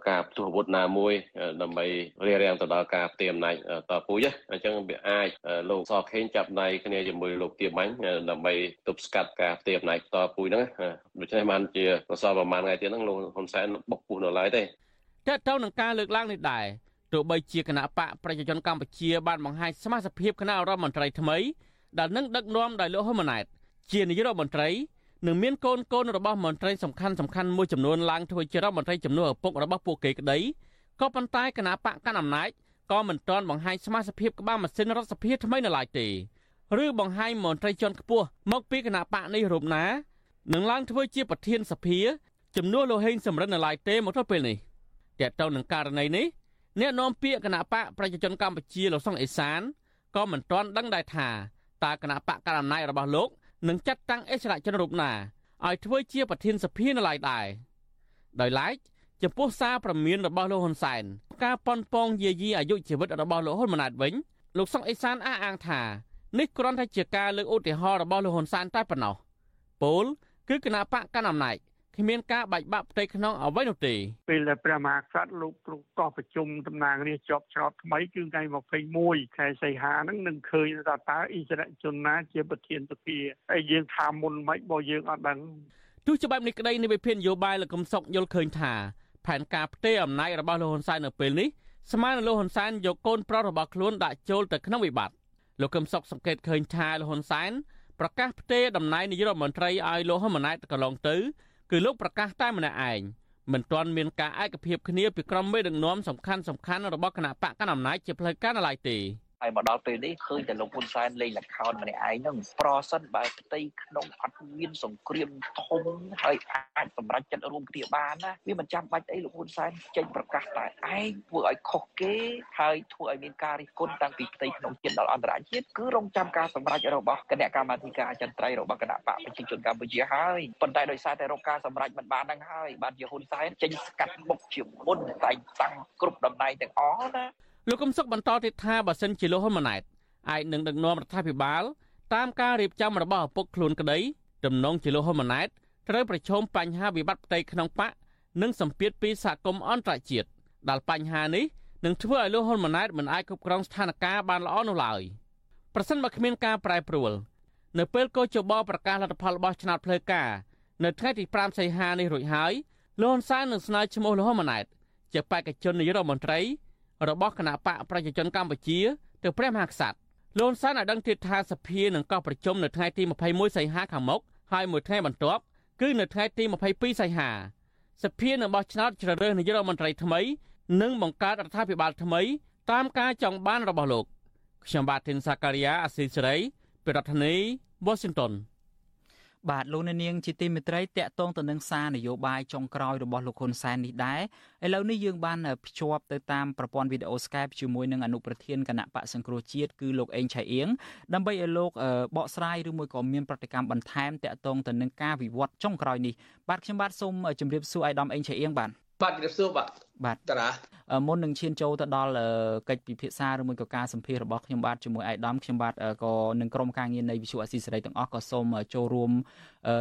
ការផ្ទុះអាវុធណាមួយដើម្បីរារាំងទៅដល់ការផ្ទេរអំណាចតពូជអញ្ចឹងវាអាចលោកសខេងចាប់ដៃគ្នាជាមួយលោកទៀមាញ់ដើម្បីទប់ស្កាត់ការផ្ទេរអំណាចតពូជហ្នឹងដូច្នេះបានជាប្រសល់ប្រហែលថ្ងៃទៀតហ្នឹងលោកហ៊ុនសែនបុកពុះនៅឡើយទេតើទៅនឹងការលើកឡើងនេះដែរទោះបីជាគណៈបកប្រជាជនកម្ពុជាបានបង្ហាញសមាជិកភាពគណៈរដ្ឋមន្ត្រីថ្មីដែលនឹងដឹកនាំដោយលោកហ៊ុនម៉ាណែត ជានាយករដ្ឋមន្ត្រីនឹងមានកូនកូនរបស់មន្ត្រីសំខាន់សំខាន់មួយចំនួនឡើងធ្វើជារដ្ឋមន្ត្រីជំនួសឪពុករបស់ពួកគេក្តីក៏ប៉ុន្តែគណៈបកកណ្ដាលអំណាចក៏មិនទាន់បង្ហាញសមាជិកភាពក្បាលម៉ាស៊ីនរដ្ឋសភាថ្មីនៅឡើយទេឬបង្ហាញមន្ត្រីជាន់ខ្ពស់មកពីគណៈបកនេះរូបណានឹងឡើងធ្វើជាប្រធានសភាជំនួសលោកហេងសំរិននៅឡើយទេមកទល់ពេលនេះតើតើនឹងករណីនេះអ្នកនាំពាក្យគណៈបកប្រជាជនកម្ពុជាលោកសុងអេសានក៏មិនទាន់ដឹងដែរថាតើគណៈបកកណ្ដាលអំណាចរបស់លោក នឹងចាត់តាំងអិសរាជជនរូបណាឲ្យធ្វើជាប្រធានសភានៅឡើយដែរដោយឡែកចំពោះសារព្រមានរបស់លោកហ៊ុនសែនការប៉ុនប៉ងយាយីអាយុជីវិតរបស់លោកហ៊ុនម៉ាណែតវិញលោកសុកអេសានអះអាងថានេះគ្រាន់តែជាការលើកឧទាហរណ៍របស់លោកហ៊ុនសែនតែប៉ុណ្ណោះពលគឺគណៈបកកណ្ដាលអំណាច គ្មានការបែកបាក់ផ្ទៃក្នុងអ្វីនោះទេពេលដែលព្រះមហាក្សត្រលោកលោកកោះប្រជុំតំណាងរាស្ត្រជាប់ឆ្នោតថ្មីគឺថ្ងៃ21ខែសីហាហ្នឹងនឹងឃើញថាតើអិសរាជជនណាជាប្រធានសភាហើយយើងថាមុនមិនបើយើងអត់ដឹងទោះជាបែបនេះក្តីនៃវិភាននយោបាយលោកកំសុកយល់ឃើញថាផែនការផ្ទេរអំណាចរបស់លោកហ៊ុនសែននៅពេលនេះស្មើនឹងលោកហ៊ុនសែនយកកូនប្រុសរបស់ខ្លួនដាក់ចូលទៅក្នុងវិបត្តិលោកកឹមសុខសង្កេតឃើញថាលោកហ៊ុនសែនប្រកាសផ្ទេរតំណែងនាយករដ្ឋមន្ត្រីឲ្យលោកហ៊ុនម៉ាណែតកន្លងទៅ គឺលោកប្រកាសតែម្នាក់ឯងមិនទាន់មានការឯកភាពគ្នាពីក្រុមមេដឹកនាំសំខាន់សំខាន់របស់គណៈបកកណ្ដាលអំណាចជាផ្លូវការនៅឡើយទេ ហើយមកដល់ពេលនេះឃើញតែលោកហ៊ុនសែនលេងលខោនម្នាក់ឯងហ្នឹងប្រសិនបើផ្ទៃក្នុងអត់មានសង្គ្រាមធំហើយអាចសម្រេចចិត្តរួមគ្នាបានណាវាមិនចាំបាច់អីលោកហ៊ុនសែនចេញប្រកាសតែឯងធ្វើឲ្យខុសគេហើយធ្វើឲ្យមានការរិះគន់តាំងពីផ្ទៃក្នុងជាតិដល់អន្តរជាតិគឺរងចាំការសម្រេចរបស់គណៈកម្មាធិការអចិន្ត្រៃយ៍របស់គណៈបកប្រជាជនកម្ពុជាហើយប៉ុន្តែដោយសារតែរកការសម្រេចមិនបានហ្នឹងហើយបានជាហ៊ុនសែនចេញស្កាត់មុខជាមុនតែតាំងគ្រប់តំណែងទាំងអស់ណា លោកកឹមសុខបន្តទៀតថាបើសិនជាលោកហ៊ុនម៉ាណែតអាចនឹងដឹកនាំរដ្ឋាភិបាល តាមការរៀបចំរបស់ឪពុកខ្លួនក្តីទំនងជាលោកហ៊ុនម៉ាណែតត្រូវប្រឈមបញ្ហាវិបត្តិផ្ទៃក្នុងបកនិងសម្ពាធពីសហគមន៍អន្តរជាតិដែលបញ្ហានេះនឹងធ្វើឲ្យលោកហ៊ុនម៉ាណែតមិនអាចគ្រប់គ្រងស្ថានភាពបានល្អនោះឡើយប្រសិនបើគ្មានការប្រែប្រួលនៅពេលកោជបប្រកាសលទ្ធផលរបស់ឆ្នោតផ្លូវការនៅថ្ងៃទី5សីហានេះរួចហើយលោកហ៊ុនសែននឹងស្នើឈ្មោះលោកហ៊ុនម៉ាណែតជាបេក្ខជននាយករដ្ឋមន្ត្រី របស់គណៈបកប្រជាជនកម្ពុជាទៅព្រះមហាក្សត្រលន់សានឲ្យដឹងទៀតថាសភានឹងកោះប្រជុំនៅថ្ងៃទី21សីហាខាងមុខហើយមួយថ្ងៃបន្ទាប់គឺនៅថ្ងៃទី22សីហាសភានឹងបោះឆ្នោតជ្រើសរើសនាយករដ្ឋមន្ត្រីថ្មីនិងបង្កើតរដ្ឋាភិបាលថ្មីតាមការចង់បានរបស់លោកខ្ញុំបាទធីនសាការីយ៉ាអស៊ីសេរីពីរដ្ឋធានី Washington បាទលោកអ្នកនាងជាទីមេត្រីតកតងទៅនឹងសារនយោបាយចុងក្រោយរបស់លោកហ៊ុនសែននេះដែរឥឡូវនេះយើងបានភ្ជាប់ទៅតាមប្រព័ន្ធវីដេអូ Skype ជាមួយនឹងអនុប្រធានគណៈបកសង្គ្រោះជាតិគឺលោកអេងឆៃអៀងដើម្បីឲ្យលោកបកស្រាយឬមួយក៏មានប្រតិកម្មបន្ថែមតកតងទៅនឹងការវិវត្តចុងក្រោយនេះបាទខ្ញុំបាទសូមជម្រាបសួរអាយដាមអេងឆៃអៀងបាទ បាទជម្រាបសួរបាទបាទតារាមុននឹងឈានចូលទៅដល់កិច្ចពិភាក្សាឬមួយក៏ការសម្ភាសរបស់ខ្ញុំបាទជាមួយអាយដាមខ្ញុំបាទក៏នឹងក្រុមការងារនៃវិទ្យុអស៊ីសេរីទាំងអស់ក៏សូមចូលរួម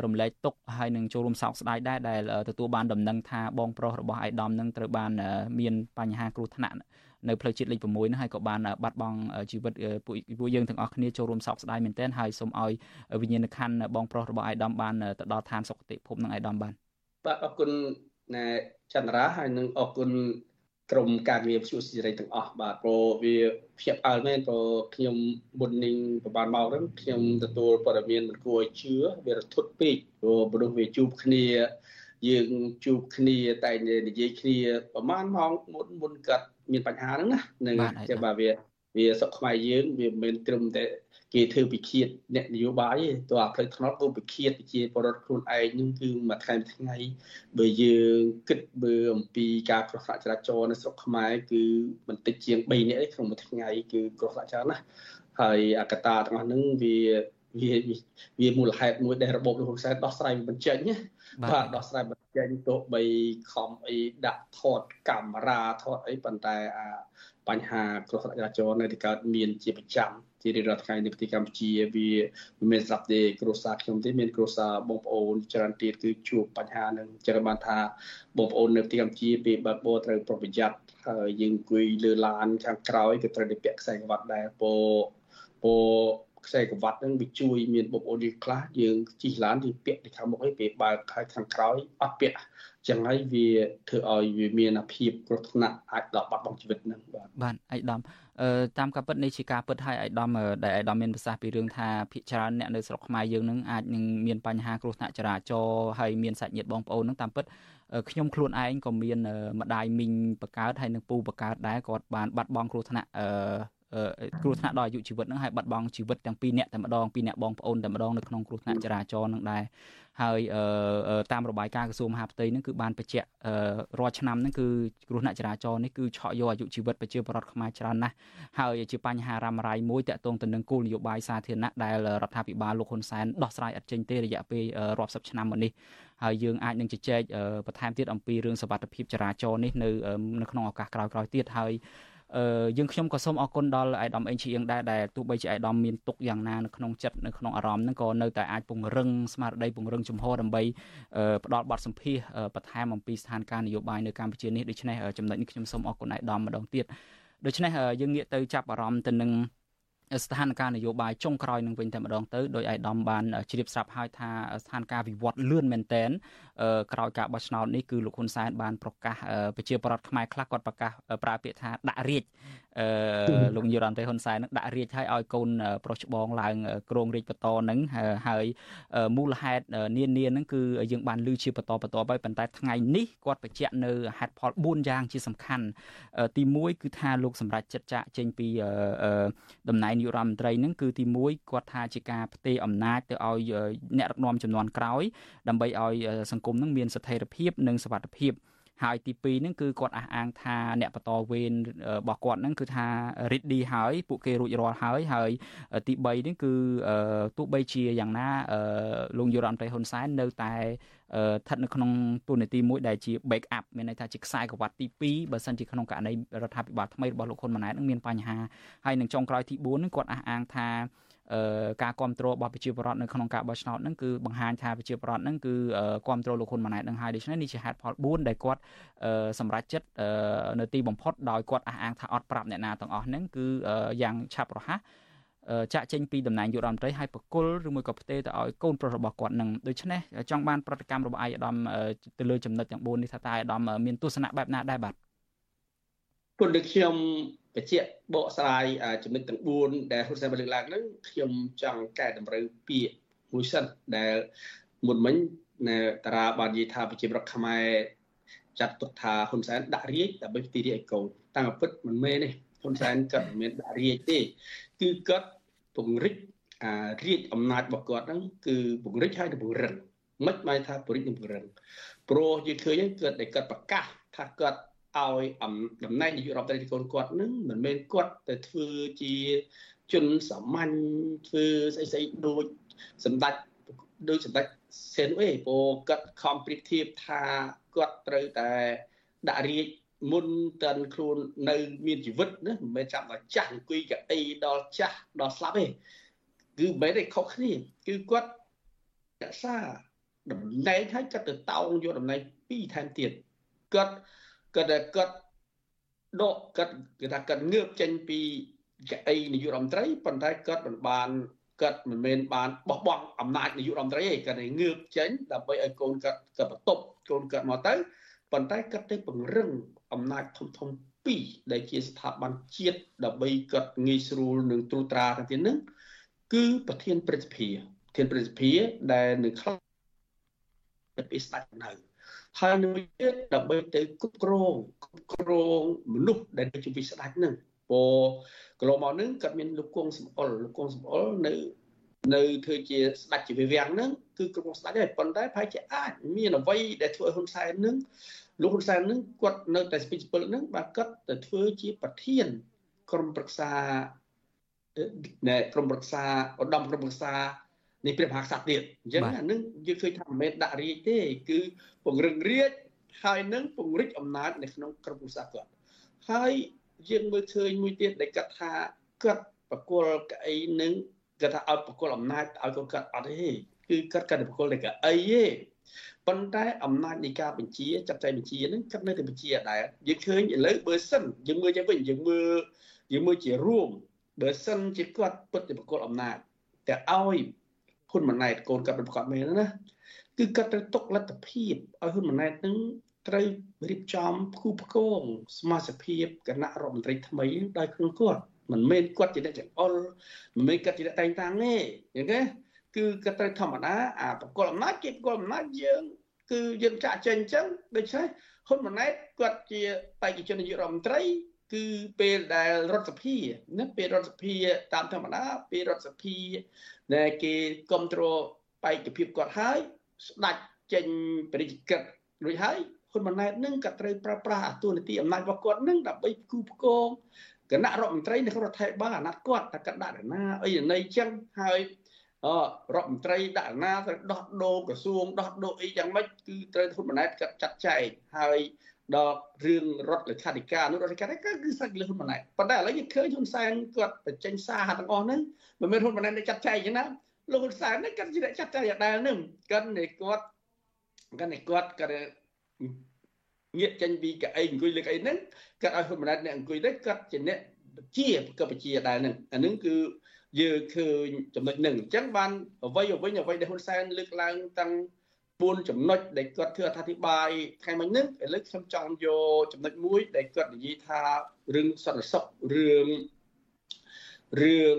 រំលែកទុកហើយនឹងចូលរួមសោកស្ដាយដែរដែលទទួលបានដំណឹងថាបងប្រុសរបស់អាយដាមនឹងត្រូវបានមានបញ្ហាគ្រោះថ្នាក់នៅផ្លូវជាតិលេខ6ហ្នឹងហើយក៏បានបាត់បង់ជីវិតពួកយើងទាំងអស់គ្នាចូលរួមសោកស្ដាយមែនទែនហើយសូមឲ្យវិញ្ញាណក្ខន្ធបងប្រុសរបស់អាយដាមបានទៅដល់ឋានសុគតិភពនឹងអាយដាមបានបាទអរគុណ ណែចន្ទរាហើយនឹងអរគុណក្រុមការងារវិទ្យុស៊ីរីទាំងអស់បាទព្រោះវាភ្ញាក់ផ្អើលមែនព្រោះខ្ញុំមុននឹងប្រហែលម៉ោងហ្នឹងខ្ញុំទទួលព័ត៌មានមិនគួរឲ្យជឿវារន្ធត់ពេកព្រោះមនុស្សវាជួបគ្នាយើងជួបគ្នាតែនិយាយគ្នាប្រហែលម៉ោងមុនមុនគាត់មានបញ្ហាហ្នឹងណានឹងតែបើវាវាសុខខ្មែរយើងវាមិនមែនត្រឹមតែ គេធ្វើពិឃាតអ្នកនយោបាយទេតើអាផ្លូវថ្នល់ក៏ពិឃាតជាបរិវត្តខ្លួនឯងនឹងគឺមួយថ្ងៃមួយថ្ងៃបើយើងគិតមើលអំពីការគ្រោះថ្នាក់ចរាចរណ៍នៅស្រុកខ្មែរគឺបន្តិចជាង3នាក់ទេក្នុងមួយថ្ងៃគឺគ្រោះថ្នាក់ច្រើនណាស់ហើយអកតាទាំងអស់ហ្នឹងវាវាវាមូលហេតុមួយដែលរបបលោកហ៊ុនសែនដោះស្រាយមិនចេញណាបាទដោះស្រាយមិនចេញទោះបីខំអីដាក់ថតកាមេរ៉ាថតអីប៉ុន្តែអាបញ្ហាគ្រោះថ្នាក់ចរាចរណ៍នៅតែកើតមានជាប្រចាំ ជារៀងរាល់ថ្ងៃនៅប្រទេសកម្ពុជាវាមិនមែនស្រាប់ទេគ្រួសារខ្ញុំទេមានគ្រួសារបងប្អូនច្រើនទៀតគឺជួបបញ្ហានឹងចឹងបានថាបងប្អូននៅប្រទេសកម្ពុជាពេលបើកបរត្រូវប្រុងប្រយ័ត្នហើយយើងអង្គុយលើឡានខាងក្រោយក៏ត្រូវតែពាក់ខ្សែក្រវ៉ាត់ដែរពោពោខ្សែក្រវ៉ាត់ហ្នឹងវាជួយមានបងប្អូនយើងខ្លះយើងជិះឡានទីពាក់ទៅខាងមុខឯងពេលបើកហើយខាងក្រោយអត់ពាក់ចឹងហើយវាធ្វើឲ្យវាមានអាភាពគ្រោះថ្នាក់អាចដល់បាត់បង់ជីវិតហ្នឹងបាទបាទអៃដាមអឺ តាមការពិតនេះជាការពិតឲ្យអៃដាមដែលអៃដាមមានប្រសាសន៍ពីរឿងថាភិកច្រើនអ្នកនៅស្រុកខ្មែរយើងនឹងអាចនឹងមានបញ្ហាគ្រោះថ្នាក់ចរាចរណ៍ហើយមានសាច់ញាតិបងប្អូននឹងតាមពិតខ្ញុំខ្លួនឯងក៏មានម្ដាយមីងបកើតហើយនឹងពូបកើតដែរគាត់បានបាត់បង់គ្រោះថ្នាក់អឺគ្រោះថ្នាក់ដល់អាយុជីវិតហ្នឹងហើយបាត់បង់ជីវិតទាំងពីរអ្នកតែម្ដងពីរអ្នកបងប្អូនតែម្ដងនៅក្នុងគ្រោះថ្នាក់ចរាចរណ៍ហ្នឹងដែរ ហើយតាមរបាយការណ៍ក្រសួងមហាផ្ទៃហ្នឹងគឺបានបញ្ជាក់រាល់ឆ្នាំហ្នឹងគឺគ្រោះថ្នាក់ចរាចរណ៍នេះគឺឆក់យកអាយុជីវិតប្រជាពលរដ្ឋខ្មែរច្រើនណាស់ហើយជាបញ្ហារ៉ាំរ៉ៃមួយតាក់ទងទៅនឹងគោលនយោបាយសាធារណៈដែលរដ្ឋាភិបាលលោកហ៊ុនសែនដោះស្រាយឥតចេញទេរយៈពេលរាប់សិបឆ្នាំមកនេះហើយយើងអាចនឹងជជែកបន្ថែមទៀតអំពីរឿងសវត្ថិភាពចរាចរណ៍នេះនៅនៅក្នុងឱកាសក្រោយៗទៀតហើយអឺ យើងខ្ញុំក៏សូមអរគុណដល់អាយដាមអេងឈីអៀងដែរដែលទោះបីជាអាយដាមមានទុកយ៉ាងណានៅក្នុងចិត្តនៅក្នុងអារម្មណ៍ហ្នឹងក៏នៅតែអាចពង្រឹងស្មារតីពង្រឹងជំហរដើម្បីផ្ដល់បទសម្ភាសបន្ថែមអំពីស្ថានភាពនយោបាយនៅកម្ពុជានេះដូច្នេះចំណុចនេះខ្ញុំសូមអរគុណអាយដាមម្ដងទៀតដូច្នេះយើងងាកទៅចាប់អារម្មណ៍ទៅនឹង ស្ថានភាពនយោបាយចុងក្រោយនឹងវិញតែម្ដងទៅដោយអាយដាមបានជ្រាបស្រាប់ហើយថាស្ថានភាពវិវត្តលឿនមែនតែនក្រោយការបោះឆ្នោតនេះគឺលោកហ៊ុនសែនបានប្រកាសប្រជាប្រដ្ឋខ្មែរខ្លះគាត់ប្រកាសប្រើពាក្យថាដាក់រាជ អឺលោកនាយរដ្ឋមន្ត្រីហ៊ុនសែននឹងដាក់រាជឲ្យឲ្យកូនប្រុសច្បងឡើងក្រងរាជបន្តនឹងហើយមូលហេតុនានានឹងគឺយើងបានលើជាបន្តបន្តទៅប៉ុន្តែថ្ងៃនេះគាត់បញ្ជាក់នៅហេតុផល4យ៉ាងជាសំខាន់ទី1គឺថាលោកសម្រាប់ចិត្តចាក់ចេញពីតំណែងនាយរដ្ឋមន្ត្រីនឹងគឺទី1គាត់ថាជាការផ្ទេរអំណាចទៅឲ្យអ្នកដឹកនាំចំនួនក្រោយដើម្បីឲ្យសង្គមនឹងមានស្ថិរភាពនិងសុវត្ថិភាព ហើយទី2ហ្នឹងគឺគាត់អះអាងថាអ្នកបន្តវេនរបស់គាត់ហ្នឹងគឺថា ready ហើយពួកគេរួចរាល់ហើយហើយទី3ហ្នឹងគឺទោះបីជាយ៉ាងណាលោកយុរ៉ាន់ប្រេហ៊ុនសែននៅតែស្ថិតនៅក្នុងទូនាទីមួយដែលជា back up មានន័យថាជាខ្សែក្រវ៉ាត់ទី2បើសិនជាក្នុងករណីរដ្ឋាភិបាលថ្មីរបស់លោកហ៊ុនម៉ាណែតនឹងមានបញ្ហាហើយនឹងចុងក្រោយទី4នឹងគាត់អះអាងថា ការគ្រប់គ្រងរបស់ប្រជាពលរដ្ឋនៅក្នុងការបោះឆ្នោតហ្នឹងគឺបង្ហាញថាប្រជាពលរដ្ឋហ្នឹងគឺគ្រប់គ្រងលោកហ៊ុនម៉ាណែតនឹងហើយដូច្នេះនេះជាហេតុផល4ដែលគាត់សម្រេចចិត្តនៅទីបំផុតដោយគាត់អះអាងថាអត់ប្រាប់អ្នកណាទាំងអស់ហ្នឹងគឺយ៉ាងឆាប់រហ័សចាក់ចេញពីតំណែងយុរដ្ឋមន្ត្រីឲ្យបកគលឬមួយក៏ផ្ទេរទៅឲ្យកូនប្រុសរបស់គាត់នឹងដូច្នេះចង់បានប្រតិកម្មរបស់អាយឧត្តមទៅលើចំណុចទាំង4នេះថាតើអាយឧត្តមមានទស្សនៈបែបណាដែរបាទ ពុទ្ធខ្ញុំបញ្ជាក់បកស្រាយចំណុចទាំង4ដែលហ៊ុនសែនបានលើកឡើងហ្នឹងខ្ញុំចង់កែតម្រូវពាក្យមួយសិនដែលមុនមិញតារាបាននិយាយថាប្រជាប្រដ្ឋខ្មែរចាត់ទុកថាហ៊ុនសែនដាក់រាជដើម្បីផ្ទីរាជឲ្យកូនតាមពិតមិនមែនទេហ៊ុនសែនគាត់មិនមានដាក់រាជទេគឺគាត់ពង្រិចអារាជអំណាចរបស់គាត់ហ្នឹងគឺពង្រិចហើយទៅពង្រឹងមិនបានថាពង្រិចនិងពង្រឹងព្រោះយើងឃើញគាត់ដែលគាត់ប្រកាសថាគាត់ ឲ្យតំណែងនាយករដ្ឋមន្ត្រីកូនគាត់នឹងមិនមែនគាត់ទៅធ្វើជាជនសាមញ្ញធ្វើស្អីស្អីដូចសម្ដេចដូចសម្ដេចសេនអេព្រោះគាត់ខំប្រៀបធៀបថាគាត់ត្រូវតែដាក់រាជមុនតាន់ខ្លួននៅមានជីវិតណាមិនមែនចាំដល់ចាស់អង្គុយកៅអីដល់ចាស់ដល់ស្លាប់ទេគឺមិនមែនទេខុសគ្នាគឺគាត់រក្សាតំណែងឲ្យគាត់ទៅតោងយកតំណែងពីរថែមទៀតគាត់ គាត់តែគាត់ដកគាត់គេថាគាត់ងើបចេញពីកៅអីនាយករដ្ឋមន្ត្រីប៉ុន្តែគាត់មិនបានគាត់មិនមែនបានបោះបង់អំណាចនាយករដ្ឋមន្ត្រីទេគាត់តែងើបចេញដើម្បីឲ្យកូនគាត់គាត់បន្ទប់កូនគាត់មកទៅប៉ុន្តែគាត់ទៅពង្រឹងអំណាចធំធំពីរដែលជាស្ថាប័នជាតិដើម្បីគាត់ងាយស្រួលនឹងត្រួតត្រាទៅទៀតនឹងគឺប្រធានព្រឹទ្ធសភាប្រធានព្រឹទ្ធសភាដែលនឹងខ្លះពីស្ដេចនៅ ហើយមួយទៀតដើម្បីទៅគ្រប់គ្រងគ្រប់គ្រងមនុស្សដែលនៅជំនាញស្ដេចនឹងពោកន្លងមកនឹងគាត់មានលោកគង់សំអល់លោកគង់សំអល់នៅនៅធ្វើជាស្ដេចជាវិវាំងហ្នឹងគឺគ្រប់គ្រងស្ដេចហើយប៉ុន្តែប្រហែលជាអាចមានអ្វីដែលធ្វើឲ្យហ៊ុនសែននឹងលោកហ៊ុនសែននឹងគាត់នៅតែស្ពីជពិលនឹងបាទគាត់ទៅធ្វើជាប្រធានក្រុមប្រឹក្សាណែក្រុមប្រឹក្សាឧត្តមក្រុមប្រឹក្សា នៃព្រះមហាក្សត្រទៀតអញ្ចឹងអានឹងយើងឃើញថាមិនមែនដាក់រាជទេគឺពង្រឹងរាជហើយនឹងពង្រីកអំណាចនៅក្នុងក្រុមប្រឹក្សាគាត់ហើយយើងមើលឃើញមួយទៀតដែលគាត់ថាគាត់បកគលកៅអីនឹងគាត់ថាឲ្យបកគលអំណាចឲ្យគាត់គាត់អត់ទេគឺគាត់គាត់បកគលតែកៅអីទេប៉ុន្តែអំណាចនៃការបញ្ជាចាត់ចែងបញ្ជាហ្នឹងគាត់នៅតែបញ្ជាដែរយើងឃើញឥឡូវបើសិនយើងមើលទៅវិញយើងមើលយើងមើលជារួមបើសិនជាគាត់ពិតជាបកគលអំណាចតែឲ្យ ហ៊ុនម៉ាណែតកូនគាត់ប្រកបមែនណាគឺគាត់ត្រូវទុកលទ្ធភាពឲ្យហ៊ុនម៉ាណែតនឹងត្រូវរៀបចំគូផ្គងសមាជិកភាពគណៈរដ្ឋមន្ត្រីថ្មីដោយខ្លួនគាត់មិនមែនគាត់ជាអ្នកចង្អុលមិនមែនគាត់ជាអ្នកតែងតាំងទេអញ្ចឹងគឺគាត់ត្រូវធម្មតាអាបកលអំណាចគេបកលអំណាចយើងគឺយើងចាក់ចេញអញ្ចឹងដូច្នេះហ៊ុនម៉ាណែតគាត់ជាបេក្ខជននាយករដ្ឋមន្ត្រី គឺពេលដែលរដ្ឋសភាណាពេលរដ្ឋសភាតាមធម្មតាពេលរដ្ឋសភាដែលគេគ្រប់គ្រងបេក្ខភាពគាត់ហើយស្ដាច់ចេញបរិយាកិច្ចរួចហើយហ៊ុនម៉ាណែតនឹងក៏ត្រូវប្រើប្រាស់អាទូនាទីអំណាចរបស់គាត់នឹងដើម្បីគូផ្គងគណៈរដ្ឋមន្ត្រីនៅក្នុងរដ្ឋាភិបាលអាណត្តិគាត់តែគាត់ដាក់ណាអីណីចឹងហើយអរដ្ឋមន្ត្រីដាក់ណាត្រូវដោះដូរក្រសួងដោះដូរអីយ៉ាងម៉េចគឺត្រូវហ៊ុនម៉ាណែតគាត់ចាត់ចែងហើយ ដល់រឿងរដ្ឋលេខាធិការនោះរដ្ឋលេខាធិការគឺសាច់លឹះហ៊ុនម៉ាណែតប៉ុន្តែឥឡូវយើងឃើញហ៊ុនសែនគាត់បញ្ចេញសារទាំងអស់ហ្នឹងមិនមែនហ៊ុនម៉ាណែតចាត់ចែងចឹងណាលោកហ៊ុនសែនហ្នឹងគាត់ជាអ្នកចាត់ចែងដដែលហ្នឹងគាត់នេះគាត់គាត់នេះគាត់គាត់ងាកចេញពីកៅអីអង្គុយលើកៅអីហ្នឹងគាត់ឲ្យហ៊ុនម៉ាណែតអ្នកអង្គុយទៅគាត់ជាអ្នកជាក៏បជាដែរហ្នឹងអាហ្នឹងគឺយើងឃើញចំណុចហ្នឹងអញ្ចឹងបានអ្វីអ្វីអ្វីដែលហ៊ុនសែនលើកឡើងតាំង 4ចំណុចដែលគាត់ធ្វើអធិប្បាយថ្ងៃមិញហ្នឹងឥឡូវខ្ញុំចង់យកចំណុចមួយដែលគាត់និយាយថារឿងសន្តិសុខរឿងរឿង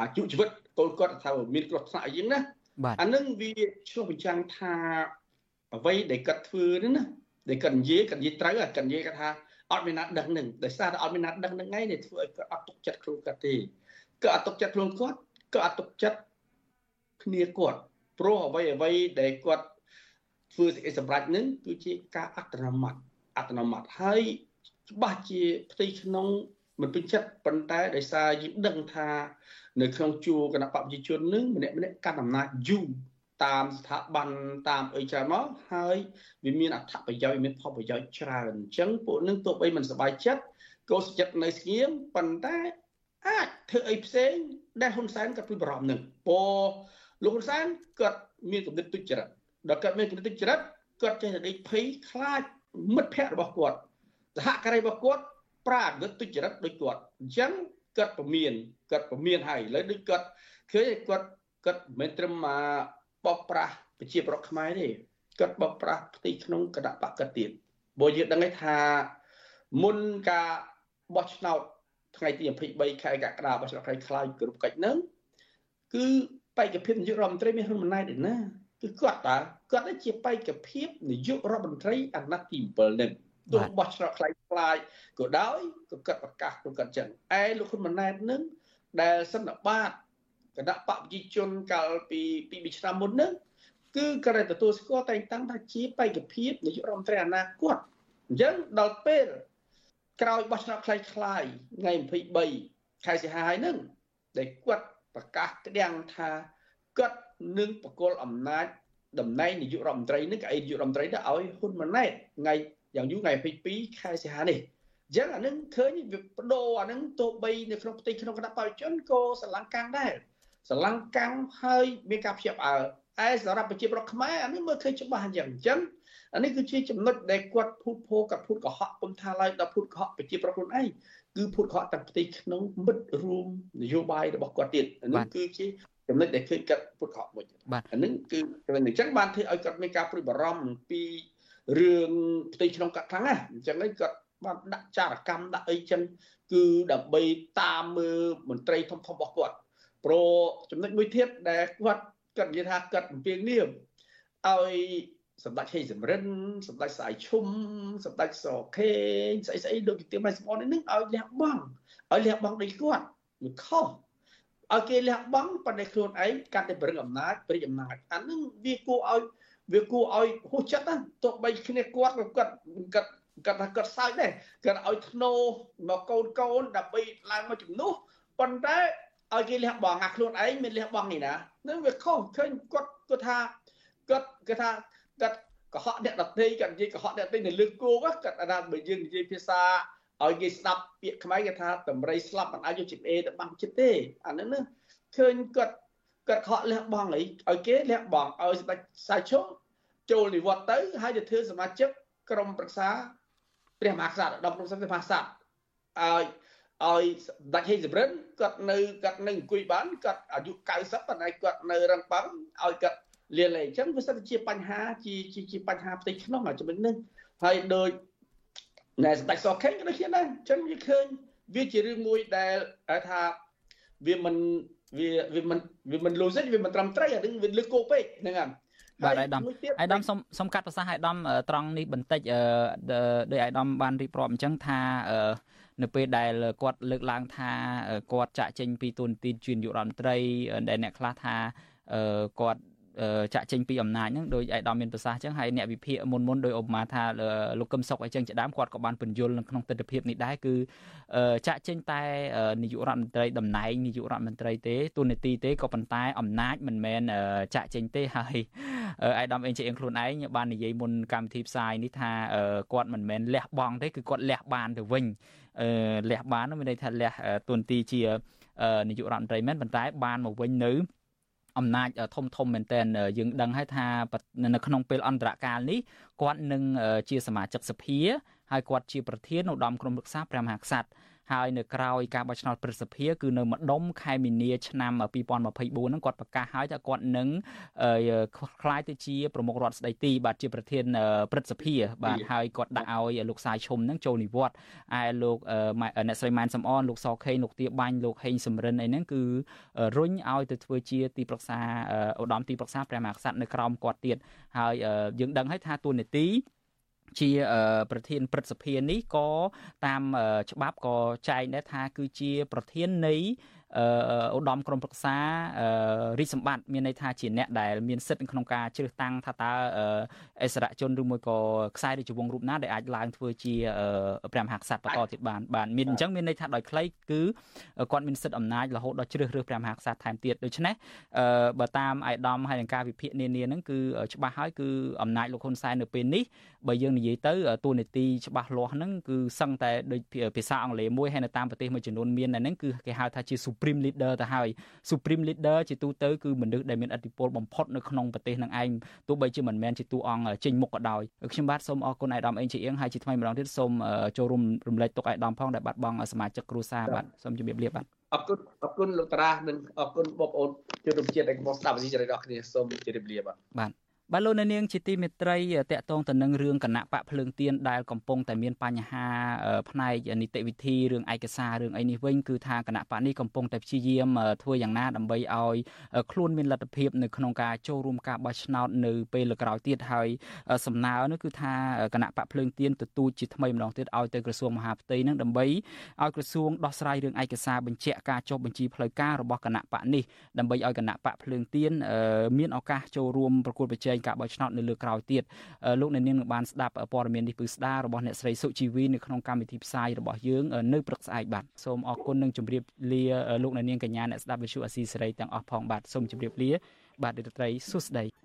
អាយុជីវិតកូនគាត់ថាមានគ្រោះថ្នាក់អីយ៉ាងណាអានឹងវាឆ្លុះបញ្ចាំងថាអ្វីដែលគាត់ធ្វើនេះណាដែលគាត់និយាយគាត់និយាយត្រូវគាត់និយាយគាត់ថាអត់មានណាដឹងនឹងដោយសារតែអត់មានណាដឹងនឹងថ្ងៃនេះធ្វើឲ្យគាត់អត់ទុកចិត្តខ្លួនគាត់ទេគាត់អត់ទុកចិត្តខ្លួនគាត់គាត់អត់ទុកចិត្តគ្នាគាត់ព្រោះអ្វីអ្វីដែលគាត់ ធ្វើសេចក្តីសម្រេចនឹងគឺជាការអត្តនោម័តអត្តនោម័តហើយច្បាស់ជាផ្ទៃក្នុងមិនពេញចិត្តប៉ុន្តែដោយសារយើងដឹងថានៅក្នុងជួរគណៈបព្វជិជននឹងម្នាក់ម្នាក់កាន់អំណាចយូរតាមស្ថាប័នតាមអីច្រើនមកហើយវាមានអត្ថប្រយោជន៍មានផលប្រយោជន៍ច្រើនអញ្ចឹងពួកនឹងទោះបីមិនសប្បាយចិត្តក៏ស្ចិត្តនៅស្ងៀមប៉ុន្តែអាចធ្វើអីផ្សេងដែលហ៊ុនសែនក៏ព្រួយបារម្ភនឹងពោលោកហ៊ុនសែនគាត់មានគំនិតទុច្ចរិត ដល់គាត់មានគំនិតទុច្ចរិតគាត់ចេះតែដេកភ័យខ្លាចមិត្តភ័ក្តិរបស់គាត់សហការីរបស់គាត់ប្រាគំនិតទុច្ចរិតដូចគាត់អញ្ចឹងគាត់ពមៀនគាត់ពមៀនហើយឥឡូវដូចគាត់ឃើញគាត់គាត់មិនមែនត្រឹមមកបោកប្រាស់ប្រជាប្រដ្ឋខ្មែរទេគាត់បោកប្រាស់ផ្ទៃក្នុងគណៈបកគាត់ទៀតបើយើងដឹងថាមុនការបោះឆ្នោតថ្ងៃទី23ខែកក្កដាបោះឆ្នោតខែខ្លាយគ្រប់កិច្ចហ្នឹងគឺបេក្ខភាពនាយករដ្ឋមន្ត្រីមានហ៊ុនម៉ាណែតទេណា គឺគាត់តើគាត់ជាបេក្ខភាពនាយករដ្ឋមន្ត្រីអាណត្តិទី7នេះទោះបោះឆ្នោតខ្លាយខ្លាយក៏ដោយក៏គាត់ប្រកាសក្នុងគាត់ចឹងឯលោកហ៊ុនម៉ាណែតនឹងដែលសន្និបាតគណៈបព្វជិជនកាលពីពី2ឆ្នាំមុនហ្នឹងគឺគាត់តែទទួលស្គាល់តែងតាំងថាជាបេក្ខភាពនាយករដ្ឋមន្ត្រីអនាគតអញ្ចឹងដល់ពេលក្រោយបោះឆ្នោតខ្លាយខ្លាយថ្ងៃ23ខែសីហាហើយហ្នឹងដែលគាត់ប្រកាសក្តាំងថា គាត់នឹងបកគលអំណាចតំណែងនាយករដ្ឋមន្ត្រីនឹងកៅអីនាយករដ្ឋមន្ត្រីទៅឲ្យហ៊ុនម៉ាណែតថ្ងៃយ៉ាងយូរថ្ងៃ22ខែសីហានេះអញ្ចឹងអានឹងឃើញវាបដូរអានឹងទោះបីនៅក្នុងផ្ទៃក្នុងគណៈបព្វជិជនក៏ស្រឡាំងកាំងដែរស្រឡាំងកាំងហើយមានការភ្ជាប់អើឯសម្រាប់ប្រជាប្រដ្ឋខ្មែរអានេះមើលឃើញច្បាស់អញ្ចឹងអញ្ចឹងអានេះគឺជាចំណុចដែលគាត់ភូតភោគាត់ភូតកុហកពុំថាឡើយដល់ភូតកុហកប្រជាប្រដ្ឋខ្លួនឯងគឺភូតកុហកតាំងផ្ទៃក្នុងមិត្តរួមនយោបាយរបស់គាត់ទៀតអានេះគឺជា ចំណុចដែលឃើញគាត់ពុតកុហកមួយអានេះគឺអញ្ចឹងបានធ្វើឲ្យគាត់មានការព្រួយបារម្ភអំពីរឿងផ្ទៃក្នុងគាត់ខ្លាំងណាស់អញ្ចឹងហើយគាត់បានដាក់ចារកម្មដាក់អីចឹងគឺដើម្បីតាមមើលមន្ត្រីធំធំរបស់គាត់ព្រោះចំណុចមួយទៀតដែលគាត់គាត់និយាយថាគាត់អំពាវនាវឲ្យសម្ដេចហេសំរិនសម្ដេចស្អាយឈុំសម្ដេចសខេងស្អីស្អីដូចទីម៉ៃស្បននេះឲ្យលះបង់ឲ្យលះបង់ដូចគាត់វាខុស ឲ្យគេលះបង់ប៉ុន្តែខ្លួនឯងកាត់តែប្រឹងអំណាចព្រិចអំណាចអាហ្នឹងវាគួរឲ្យវាគួរឲ្យហួសចិត្តណាទោះបីគ្នាគាត់គាត់គាត់គាត់ថាគាត់សើចដែរគាត់ឲ្យធ្នោមកកូនកូនដើម្បីឡើងមកជំនួសប៉ុន្តែឲ្យគេលះបង់អាខ្លួនឯងមានលះបង់នេះណានឹងវាខុសឃើញគាត់គាត់ថាគាត់គាត់ថាគាត់កុហកអ្នកដតីគាត់និយាយកុហកអ្នកដតីនៅលើគោកគាត់ថាបើយើងនិយាយភាសា ឲ្យគេស្ដាប់ពាក្យខ្មែរគេថាតម្រៃស្លាប់មិនអាចយកជីបអេទៅបាំងចិត្តទេអាហ្នឹងណាឃើញគាត់គាត់ខកលះបង់អីឲ្យគេលះបង់ឲ្យស្ដេចសាឈុំចូលនិវត្តទៅហើយទៅធ្វើសមាជិកក្រុមប្រឹក្សាព្រះមហាក្សត្រដល់ក្រុមសង្ឃព្រះមហាក្សត្រឲ្យឲ្យដាច់ហេសម្រិនគាត់នៅគាត់នៅអង្គុយបានគាត់អាយុ90ប៉ុន្តែគាត់នៅរឹងប៉ឹងឲ្យគាត់លៀនលែងអញ្ចឹងវាសិតជាបញ្ហាជាជាបញ្ហាផ្ទៃក្នុងអាចំណុចនេះហើយដូច ណែស្ដេចសខេងក៏ដូចគ្នាដែរអញ្ចឹងវាឃើញវាជារឿងមួយដែលថាវាមិនវាវាមិនវាមិន logic វាមិនត្រឹមត្រូវអានឹងវាលើកគោពេកហ្នឹងហើយបាទអាយដាមអាយដាមសុំសុំកាត់ប្រសាសន៍អាយដាមត្រង់នេះបន្តិចដោយអាយដាមបានរៀបរាប់អញ្ចឹងថានៅពេលដែលគាត់លើកឡើងថាគាត់ចាក់ចេញពីទូនទីនជានាយករដ្ឋមន្ត្រីដែលអ្នកខ្លះថាគាត់ ចាក់ចេញពីអំណាចហ្នឹងដោយឯកឧត្តមមានប្រសាសន៍អញ្ចឹងហើយអ្នកវិភាគមុនមុនដោយឧបមាថាលោកកឹមសុខអញ្ចឹងជាដើមគាត់ក៏បានបញ្យល់នៅក្នុងទស្សនវិជ្ជានេះដែរគឺចាក់ចេញតែនាយករដ្ឋមន្ត្រីតំណែងនាយករដ្ឋមន្ត្រីទេទូនាទីទេក៏ប៉ុន្តែអំណាចមិនមែនចាក់ចេញទេហើយឯកឧត្តមអេងជាអៀងខ្លួនឯងបាននិយាយមុនកម្មវិធីផ្សាយនេះថាគាត់មិនមែនលះបង់ទេគឺគាត់លះបានទៅវិញលះបាននោះមានន័យថាលះទូនាទីជានាយករដ្ឋមន្ត្រីមែនប៉ុន្តែបានមកវិញនៅ អំណាចធំធំមែនទែនយើងដឹងហើយថានៅក្នុងពេលអន្តរកាលនេះគាត់នឹងជាសមាជិកសភាហើយគាត់ជាប្រធានឧត្តមក្រុមប្រឹក្សាព្រះមហាក្សត្រ ហើយនៅក្រៅការបោះឆ្នោតព្រឹទ្ធសភាគឺនៅម្ដុំខែមីនាឆ្នាំ2024ហ្នឹងគាត់ប្រកាសហើយថាគាត់នឹងក្លាយទៅជាប្រមុខរដ្ឋស្ដីទីបាទជាប្រធានព្រឹទ្ធសភាបាទហើយគាត់ដាក់ឲ្យលោកសាយឈុំហ្នឹងចូលនិវត្តន៍ឯលោកអ្នកស្រីម៉ែនសំអនលោកសខេងលោកទាបាញ់លោកហេងសំរិនអីហ្នឹងគឺរុញឲ្យទៅធ្វើជាទីប្រឹក្សាឧត្តមទីប្រឹក្សាព្រះមហាក្សត្រនៅក្រោមគាត់ទៀតហើយយើងដឹងហើយថាទួលនីតិ ជាប្រធានព្រឹទ្ធសភានេះក៏តាមច្បាប់ក៏ចែងដែរថាគឺជាប្រធាននៃ ឧត្តមក្រុមប្រឹក្សារាជសម្បត្តិមានន័យថាជាអ្នកដែលមានសិទ្ធិក្នុងការជ្រើសតាំងថាតើអិសរជនឬមួយក៏ខ្សែរាជវង្សរូបណាដែលអាចឡើងធ្វើជាព្រះមហាក្សត្របន្តទៀតបានបានមានអញ្ចឹងមានន័យថាដោយខ្លីគឺគាត់មានសិទ្ធិអំណាចរហូតដល់ជ្រើសរើសព្រះមហាក្សត្រថែមទៀតដូច្នេះបើតាមអាយដាមហើយនឹងការវិភាគនានាហ្នឹងគឺច្បាស់ហើយគឺអំណាចលោកហ៊ុនសែននៅពេលនេះបើយើងនិយាយទៅតួនាទីច្បាស់លាស់ហ្នឹងគឺសឹងតែដូចភាសាអង់គ្លេសមួយហើយនៅតាមប្រទេសមួយចំនួនមានហ្នឹងគឺគេហៅថាជា supreme leader ទៅហើយ supreme leader ជាទូទៅគឺមនុស្សដែលមានឥទ្ធិពលបំផុតនៅក្នុងប្រទេសនឹងឯងទោះបីជាមិនមែនជាតួអង្គចេញមុខក៏ដោយខ្ញុំបាទសូមអរគុណអាយដាមអេងជាអៀងហើយជាថ្មីម្ដងទៀតសូមចូលរួមរំលែកទុកអាយដាមផងដែលបាត់បង់សមាជិកគ្រួសារបាទសូមជម្រាបលាបាទអរគុណអរគុណលោកតារានិងអរគុណបងប្អូនជនរួមជាតិដែលមកស្ដាប់វិទ្យុរបស់គ្នាសូមជម្រាបលាបាទបាទ បាទលោកអ្នកនាងជាទីមេត្រីតកតងទៅនឹងរឿងគណៈបកភ្លើងទៀនដែលកំពុងតែមានបញ្ហាផ្នែកនីតិវិធីរឿងឯកសាររឿងអីនេះវិញគឺថាគណៈបកនេះកំពុងតែព្យាយាមធ្វើយ៉ាងណាដើម្បីឲ្យខ្លួនមានលទ្ធភាពនៅក្នុងការចូលរួមការបោះឆ្នោតនៅពេលក្រោយទៀតហើយសំណើនោះគឺថាគណៈបកភ្លើងទៀនទទូចជាថ្មីម្ដងទៀតឲ្យទៅក្រសួងមហាផ្ទៃនឹងដើម្បីឲ្យក្រសួងដោះស្រាយរឿងឯកសារបញ្ជាក់ការចុះបញ្ជីផ្លូវការរបស់គណៈបកនេះដើម្បីឲ្យគណៈបកភ្លើងទៀនមានឱកាសចូលរួមប្រគល់ប្រជែងការបោះឆ្នោតនៅលើក្រោយទៀតលោកអ្នកនាងនឹងបានស្ដាប់ព័ត៌មាននេះពឺស្ដាររបស់អ្នកស្រីសុជីវីនៅក្នុងកម្មវិធីផ្សាយរបស់យើងនៅព្រឹកស្អែកបាទសូមអរគុណនិងជម្រាបលាលោកអ្នកនាងកញ្ញាអ្នកស្ដាប់វិទ្យុអាស៊ីសេរីទាំងអស់ផងបាទសូមជម្រាបលាបាទដេតត្រីសុស្ដី